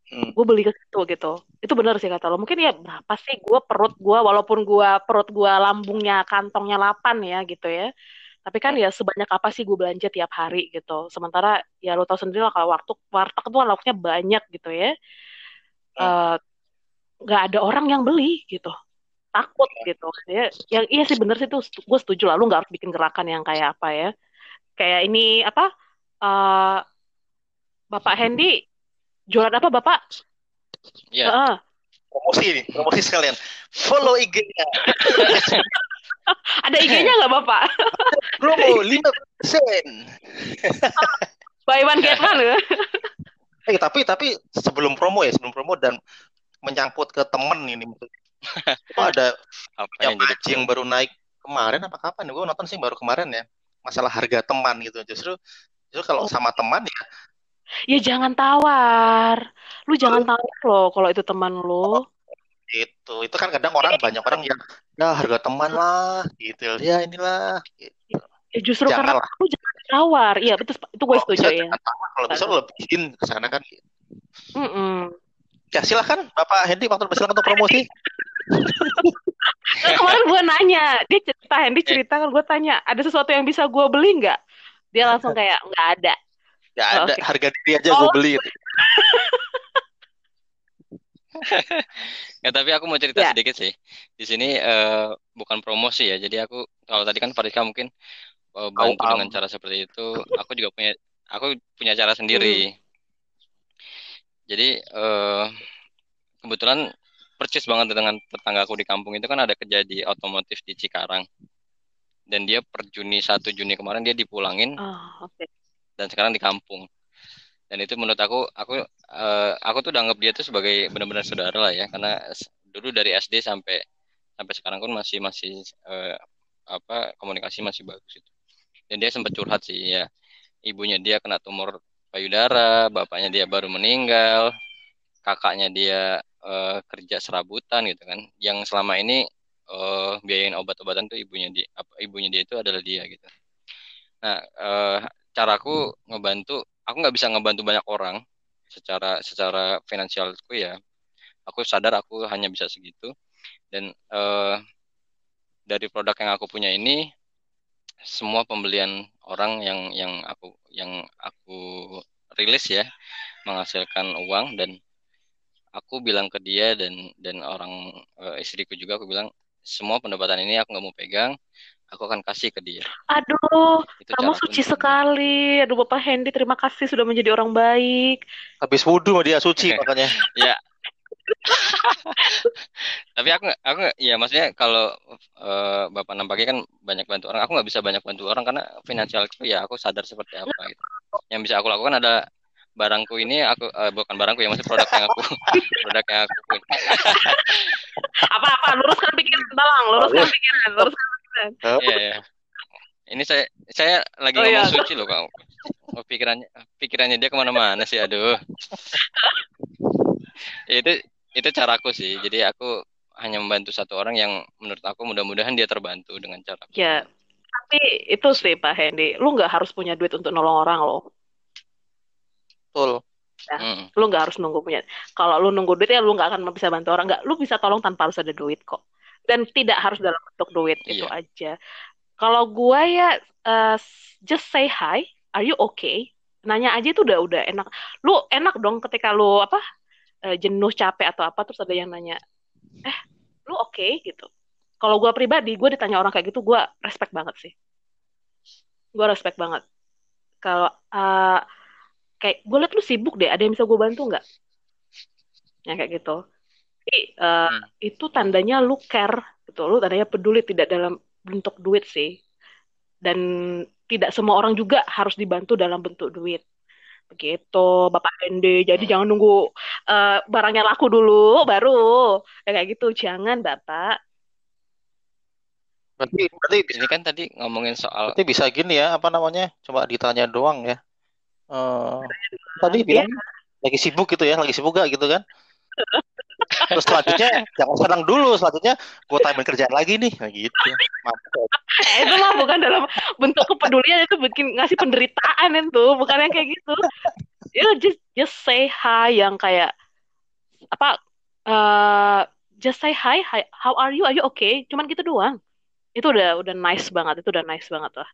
C: Hmm.
A: Gue beli ke situ gitu. Itu benar sih kata lo. Mungkin ya berapa sih gue perut gue, walaupun gue perut gue lambungnya kantongnya 8 ya gitu ya. Tapi kan ya sebanyak apa sih gue belanja tiap hari gitu. Sementara ya lo tau sendiri lah kalau waktu warteg kan lauknya banyak gitu ya. Eh, nggak ada orang yang beli gitu. Takut gitu. Ya, yang iya sih bener sih tuh gue setuju lah. Lu nggak harus bikin gerakan yang kayak apa ya. Kayak ini apa? eh Bapak Hendy jualan apa Bapak?
B: Ya,
A: Heeh.
C: promosi nih promosi sekalian follow IG-nya
A: ada IG-nya nggak Bapak?
C: promo 5%
A: Buy one get one ya?
C: eh tapi tapi sebelum promo ya sebelum promo dan menyangkut ke temen ini itu ada
B: apa
C: yang
B: yang jadi
C: yang baru naik kemarin apa kapan gue nonton sih baru kemarin ya masalah harga teman gitu justru justru kalau
A: Oh.
C: sama teman ya
A: Ya jangan tawar. Lu jangan tawar loh kalau itu teman lu.
C: itu itu kan kadang orang banyak orang yang ya harga teman lah gitu ya inilah gitu.
A: Ya justru
C: Jangan
A: karena
C: lah.
A: lu jangan tawar. Iya, betul. Itu gue
C: Kalau
A: setuju
C: bisa
A: ya.
C: tawar, kalau bisa lu lebihin ke sana kan
A: Mm-mm.
C: ya silakan Bapak Hendy waktu silakan untuk promosi
A: Nah, kemarin gue nanya, dia cerita, Hendy cerita kan gue tanya, ada sesuatu yang bisa gue beli nggak? Dia langsung kayak nggak ada.
C: Ya
A: Oh,
C: ada
A: oke.
C: harga diri aja
A: Oh.
C: gue beli.
B: Ya, tapi aku mau cerita
A: Ya.
B: sedikit sih. Di sini eh, bukan promosi ya. Jadi aku kalau tadi kan Fariska mungkin eh, bantu
C: Awam.
B: dengan cara seperti itu. Aku juga punya aku punya cara sendiri. jadi uh, kebetulan percis banget dengan tetangga aku di kampung itu kan ada kejadian otomotif di Cikarang dan dia per Juni 1 Juni kemarin dia dipulangin
A: oh, okay.
B: Dan sekarang di kampung. Dan itu menurut aku aku uh, aku tuh udah anggap dia tuh sebagai benar-benar saudara lah ya. Karena dulu dari SD sampai sampai sekarang pun masih masih uh, apa komunikasi masih bagus itu. Dan dia sempat curhat sih ya. Ibunya dia kena tumor payudara bapaknya dia baru meninggal kakaknya dia uh, kerja serabutan gitu kan. Yang selama ini uh, biayain obat-obatan tuh ibunya dia apa ibunya dia itu adalah dia gitu. Nah uh, caraku ngebantu aku nggak bisa ngebantu banyak orang secara secara finansialku ya. Aku sadar aku hanya bisa segitu. Dan uh, dari produk yang aku punya ini semua pembelian orang yang yang aku yang aku rilis ya menghasilkan uang dan aku bilang ke dia dan dan orang uh, istriku juga aku bilang semua pendapatan ini aku nggak mau pegang aku akan kasih ke dia.
A: Aduh itu kamu suci sekali. Aduh bapak Hendy terima kasih sudah menjadi orang baik.
C: Habis wudhu dia suci makanya
B: ya. Tapi aku aku ya maksudnya kalau uh, bapak nampaknya kan banyak bantu orang. Aku nggak bisa banyak bantu orang karena finansial itu ya aku sadar seperti apa gitu. Yang bisa aku lakukan ada barangku ini aku uh, bukan barangku ya masih produk yang aku produk yang aku
A: apa apa luruskan pikiran balang luruskan pikiran luruskan pikiran
B: iya ya ini saya saya lagi oh, ngomong iya. suci loh kamu oh, pikirannya pikirannya dia ke mana-mana sih aduh itu itu caraku sih jadi aku hanya membantu satu orang yang menurut aku mudah-mudahan dia terbantu dengan cara
A: ya tapi itu sih Pak Hendy lu nggak harus punya duit untuk nolong orang loh
C: Betul.
A: Ya, hmm. Lu nggak harus nunggu punya. Kalau lu nunggu duit ya lu nggak akan bisa bantu orang. Nggak, lu bisa tolong tanpa harus ada duit kok. Dan tidak harus dalam bentuk duit iya. itu aja. Kalau gua ya uh, just say hi, are you okay? Nanya aja itu udah udah enak. Lu enak dong ketika lu apa uh, jenuh capek atau apa terus ada yang nanya, eh lu oke okay? gitu. Kalau gua pribadi, gua ditanya orang kayak gitu, gua respect banget sih. Gua respect banget. Kalau uh, kayak gue liat lu sibuk deh ada yang bisa gue bantu nggak ya kayak gitu Jadi, uh, hmm. itu tandanya lu care gitu. Lu tandanya peduli tidak dalam bentuk duit sih. Dan tidak semua orang juga harus dibantu dalam bentuk duit. Begitu Bapak Ende jadi hmm. jangan nunggu uh, barangnya laku dulu baru. Ya kayak gitu. Jangan Bapak.
C: Berarti berarti
B: ini kan tadi ngomongin soal
C: berarti bisa gini ya apa namanya? Coba ditanya doang ya. Uh, tadi bilang ya. lagi sibuk gitu ya, lagi sibuk gak gitu kan? Terus selanjutnya jangan senang dulu, selanjutnya gue timein kerjaan lagi nih, nah, gitu.
A: Eh, itu mah bukan dalam bentuk kepedulian itu bikin ngasih penderitaan itu, bukan yang kayak gitu. You just just say hi yang kayak apa? Uh, just say hi, hi, how are you? Are you okay? Cuman gitu doang. Itu udah udah nice banget, itu udah nice banget lah.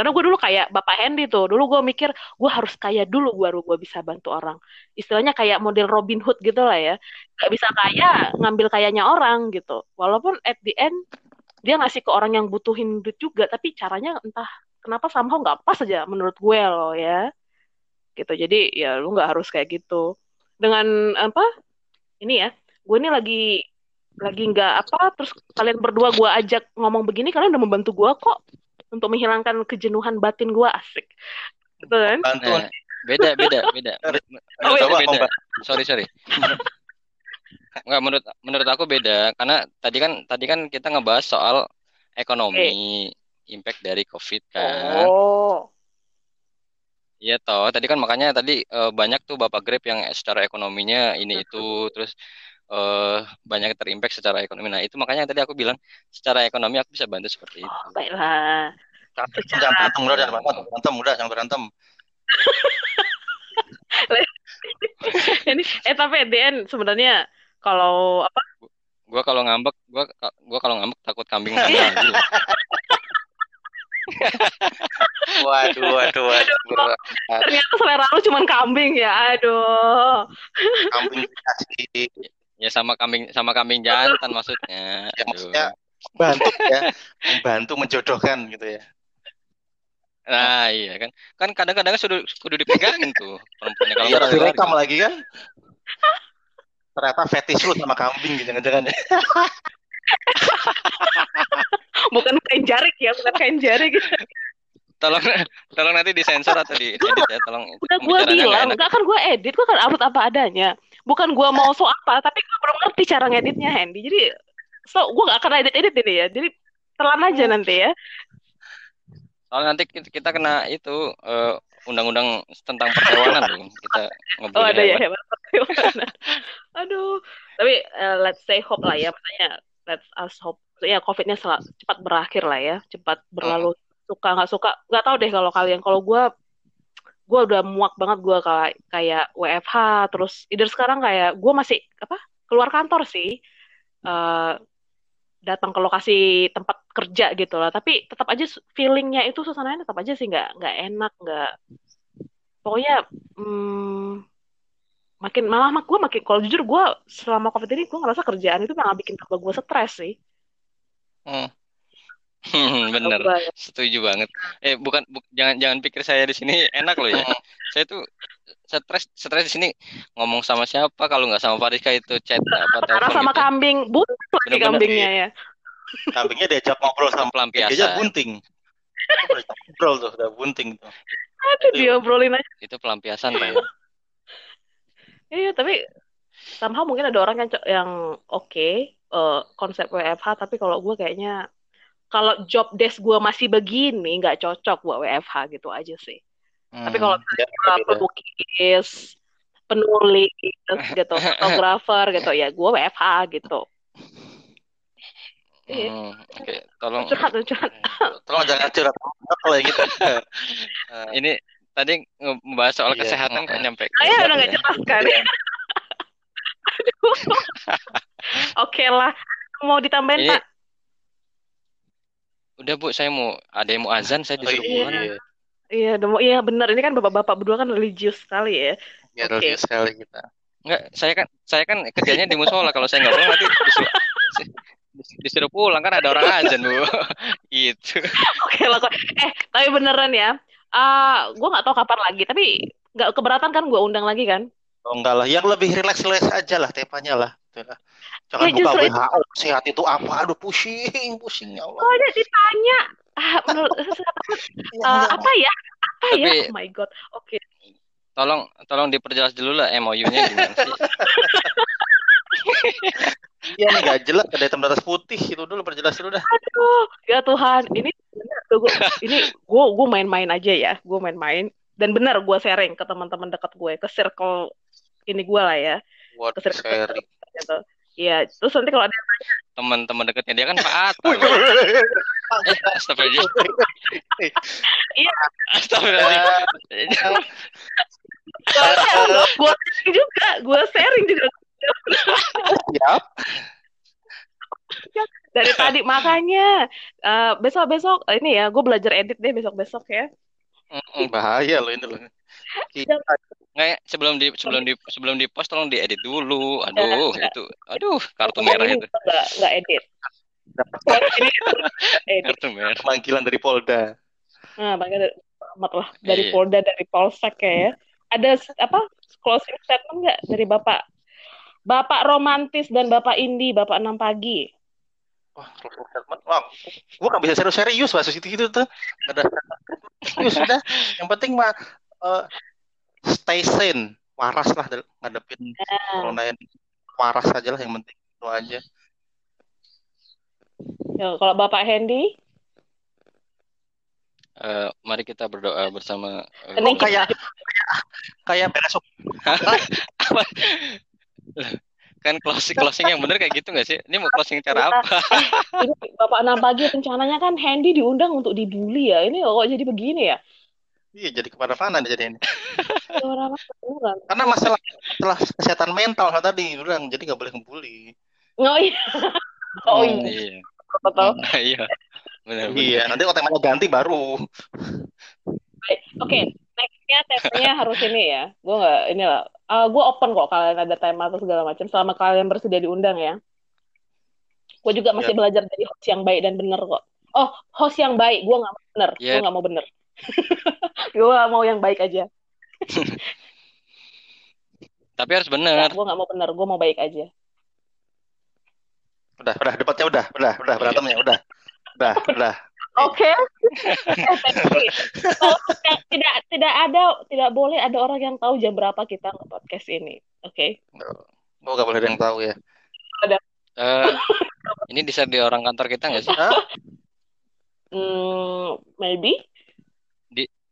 A: Karena gue dulu kayak Bapak Hendy tuh, dulu gue mikir gue harus kaya dulu baru gue bisa bantu orang. Istilahnya kayak model Robin Hood gitu lah ya. Gak bisa kaya, ngambil kayanya orang gitu. Walaupun at the end, dia ngasih ke orang yang butuhin duit juga, tapi caranya entah kenapa somehow nggak pas aja menurut gue loh ya. Gitu, jadi ya lu nggak harus kayak gitu. Dengan apa, ini ya, gue ini lagi lagi nggak apa terus kalian berdua gue ajak ngomong begini kalian udah membantu gue kok untuk menghilangkan kejenuhan batin gue asik. Gitu kan?
B: Nah, beda beda beda. Oh, menurut aku beda. Sorry sorry. Enggak menurut menurut aku beda. Karena tadi kan tadi kan kita ngebahas soal ekonomi okay. impact dari covid kan. Oh. Iya toh, tadi kan makanya tadi uh, banyak tuh bapak Grab yang secara ekonominya ini itu. Terus uh, banyak terimpact secara ekonomi. Nah itu makanya tadi aku bilang secara ekonomi aku bisa bantu seperti itu. Oh,
A: baiklah.
C: Jangan berantem udah, jangan berantem, berantem udah, jangan berantem.
A: ini eh tapi DN sebenarnya kalau apa?
B: Gua kalau ngambek, gua gua kalau ngambek takut kambing sama
C: waduh, waduh, waduh.
A: Ternyata selera lu cuma kambing ya, aduh.
B: Kambing Ya sama kambing sama kambing jantan maksudnya.
C: Ya, maksudnya bantu ya, membantu menjodohkan gitu ya.
B: Nah, iya kan. Kan kadang-kadang sudah kudu dipegangin tuh perempuannya kalau
C: harus direkam
B: keluarga.
C: lagi kan. Ternyata fetish lu sama kambing gitu jangan-jangan ya.
A: Bukan kain jarik ya, bukan kain jarik.
B: Tolong tolong nanti disensor atau diedit ya, tolong.
A: Udah gue bilang, enggak kan gue edit, gue kan upload apa adanya. Bukan gue mau so apa, tapi gue belum ngerti cara ngeditnya, Handy. Jadi, so gue gak akan edit-edit ini ya. Jadi, telan aja nanti ya.
B: Soalnya nanti kita, kena itu eh, undang-undang tentang perhewanan tuh. Kita
A: Oh
B: ngebully
A: ada ya
B: hewan.
A: hewan. Aduh, tapi eh, let's say hope lah ya, makanya let's us hope ya COVID-nya cepat berakhir lah ya, cepat berlalu. Suka nggak suka, nggak tahu deh kalau kalian. Kalau gue, gue udah muak banget gue kayak kayak WFH, terus either sekarang kayak gue masih apa keluar kantor sih, eh, datang ke lokasi tempat kerja gitu lah. Tapi tetap aja feelingnya itu suasananya tetap aja sih nggak nggak enak, nggak pokoknya. Hmm, makin malah mak gue makin kalau jujur gue selama covid ini gue ngerasa kerjaan itu malah bikin tambah gue stres sih
B: Hmm. Bener,
A: Tambah.
B: setuju banget. Eh bukan, bu- jangan jangan pikir saya di sini enak loh ya. Saya tuh stres stres di sini ngomong sama siapa kalau nggak sama Fariska itu chat apa
A: karena
B: telepon
A: sama
B: gitu.
A: kambing buntung lagi kambingnya ya
C: Kambingnya diajak ngobrol sama dia aja
B: Pelampiasan.
C: bunting. Diajak Ngobrol tuh, udah bunting tuh.
A: aduh diobrolin aja
B: Itu pelampiasan Pak. ya.
A: iya tapi somehow mungkin ada orang yang yang oke eh, konsep WFH tapi kalau gue kayaknya kalau job desk gue masih begini nggak cocok buat WFH gitu aja sih tapi kalau
C: Hmm, ya,
A: pelukis penulis gitu fotografer gitu ya gue WFH gitu Iya.
B: Hmm, Oke, tolong
A: curhat curhat
C: Tolong jangan curhat kalau yang gitu.
B: Eh, ini tadi ngebahas soal
C: Iya.
B: kesehatan kok nyampe
A: saya udah
B: itu
A: nggak
B: ya.
A: jelas kan Aduh. oke lah mau ditambahin
B: Ini
A: pak
B: udah Bu, saya mau ada yang mau azan, saya disuruh
A: iya.
B: pulang.
A: iya demo iya benar ini kan bapak-bapak berdua kan religius sekali ya
C: Ya,
A: Oke.
C: religius sekali kita.
B: Enggak, saya kan saya kan kerjanya di musola. Kalau saya nggak pulang nanti disuruh, disuruh pulang kan ada orang azan Bu. Gitu.
A: oke lah kok eh tapi beneran ya ah gue nggak tahu kapan lagi tapi nggak keberatan kan gue undang lagi kan
C: Oh, enggak lah, yang lebih relax-relax aja lah temanya lah. Gitu lah. Jangan
A: Ya,
C: buka
A: justru itu.
C: WHO, sehat itu apa? Aduh, pusing, pusing ya Allah.
A: oh ada ditanya ah, menurut
C: Ya, ya.
A: apa ya apa ya
B: Tapi-
A: oh my god oke
B: Tolong tolong diperjelas dulu lah MOU-nya gimana sih?
C: Iya nih gak jelas ada hitam atas putih itu dulu perjelas dulu dah.
A: Aduh, ya Tuhan, ini gua, ini gue gue main-main aja ya, gue main-main dan benar gue sharing ke teman-teman dekat gue, ke circle ini gue lah ya,
C: Buat
A: ke circle
C: sharing.
A: Gitu. Iya, terus nanti kalau ada
B: Teman-teman dekatnya dia kan Pak Atta. Eh, astagfirullah.
A: Iya.
B: Astagfirullah.
A: gue sharing juga, gue sharing juga
C: Siap.
A: dari tadi makanya eh, besok-besok ini ya, gue belajar edit deh besok-besok ya.
C: Bahaya loh ini loh. Kita
B: Nggak ya, sebelum di sebelum di sebelum di post tolong diedit dulu. Aduh, itu. Aduh, kartu merah itu.
A: nggak nggak edit.
B: Kartu merah.
C: panggilan dari Polda.
A: Nah, makanya dari, lah dari
B: Iya.
A: Polda dari Polsek ya. Ada apa closing statement nggak dari Bapak Bapak romantis dan Bapak Indi, Bapak enam pagi.
C: Wah, Wah, gua gak bisa serius-serius bahas itu gitu tuh. Ada serius sudah. Yang penting mah eh, stay sane, waras lah ngadepin corona ini. Waras aja lah yang penting itu aja.
A: Ya, kalau Bapak Hendy,
B: Eh, mari kita berdoa bersama.
A: Ini
C: Oh, kayak kayak besok
B: apa? kan closing closing yang bener kayak gitu nggak sih? Ini mau closing cara apa?
A: ini Bapak enam pagi rencananya kan Hendy diundang untuk dibully ya. Ini kok jadi begini ya?
C: Iya jadi ke mana-mana nih jadi ini.
A: Orang orang.
C: Karena masalah masalah kesehatan mental kan tadi bilang jadi nggak boleh ngebully.
A: Oh iya. Oh
C: Hmm.
A: iya.
B: Iya,
A: Betul.
B: iya, benar.
C: Iya, nanti kalau temanya ganti baru.
A: Oke, nextnya temanya harus ini ya. Gue nggak ini lah. gue open kok kalian ada tema atau segala macam. Selama kalian bersedia diundang ya. Gue juga masih belajar jadi host yang baik dan bener kok. Oh, host yang baik. Gue nggak mau bener.
B: Ya.
A: Gue nggak mau bener. Gue mau yang baik aja.
B: Tapi harus benar.
A: Gue nggak mau benar, gue mau baik aja.
C: Udah, udah, debatnya udah, udah, udah, berantemnya, udah, udah, udah.
A: Oke. Okay. tidak tidak ada tidak boleh ada orang yang tahu jam berapa kita nge podcast ini. Oke. Okay?
C: Oh, gak boleh ada yang tahu ya.
A: Ada.
B: Uh, ini di di orang kantor kita nggak sih?
A: Hmm, maybe.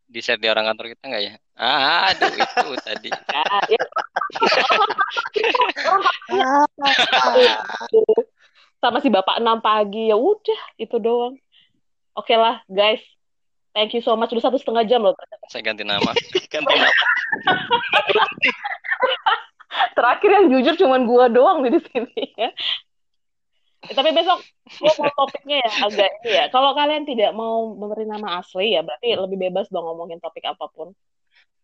B: Di share di orang kantor kita nggak ya? Ah, aduh itu tadi.
A: Sama si bapak enam pagi ya udah itu doang. Oke okay lah, guys. Thank you so much. Udah satu setengah jam loh.
B: Saya ganti nama. ganti nama.
A: Terakhir yang jujur cuma gua doang di sini ya. Eh, tapi besok gua mau topiknya ya agak ini ya. Kalau kalian tidak mau memberi nama asli ya berarti lebih bebas dong ngomongin topik apa pun.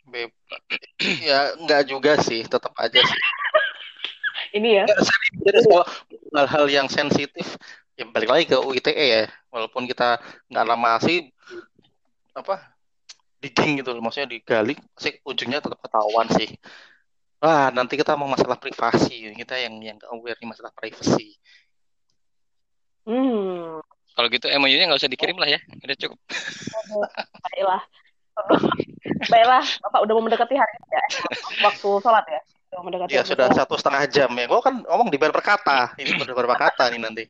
C: Bebas. ya enggak juga sih, tetap aja sih.
A: ini ya.
C: Jadi kalau hal-hal yang sensitif ya balik lagi ke UITE ya walaupun kita nggak lama sih apa digging gitu maksudnya digali sih ujungnya tetap ketahuan sih wah nanti kita mau masalah privasi kita yang yang aware nih masalah privasi
A: hmm.
B: kalau gitu MOU-nya nggak usah dikirim lah ya udah cukup
A: baiklah baiklah bapak udah mau mendekati hari ya waktu sholat ya
C: udah mendekati ya sudah sholat. satu setengah jam ya gua kan ngomong di berkata ini berapa kata nih nanti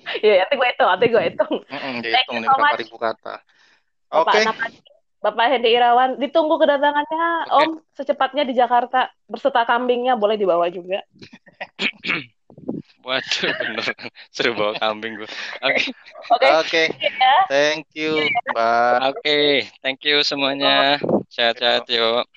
A: Iya, nanti gue hitung, nanti gue hitung.
C: Mm-hmm, dihitung nih berapa ribu kata.
A: Oke. Okay. Bapak Hendy Irawan, ditunggu kedatangannya okay. Om secepatnya di Jakarta berserta kambingnya boleh dibawa juga.
B: Waduh, bener. Seru bawa kambing gue. Oke.
C: Oke. Oke. Iya. Thank you. Bye.
B: Oke, okay. thank you semuanya. Sehat-sehat yuk.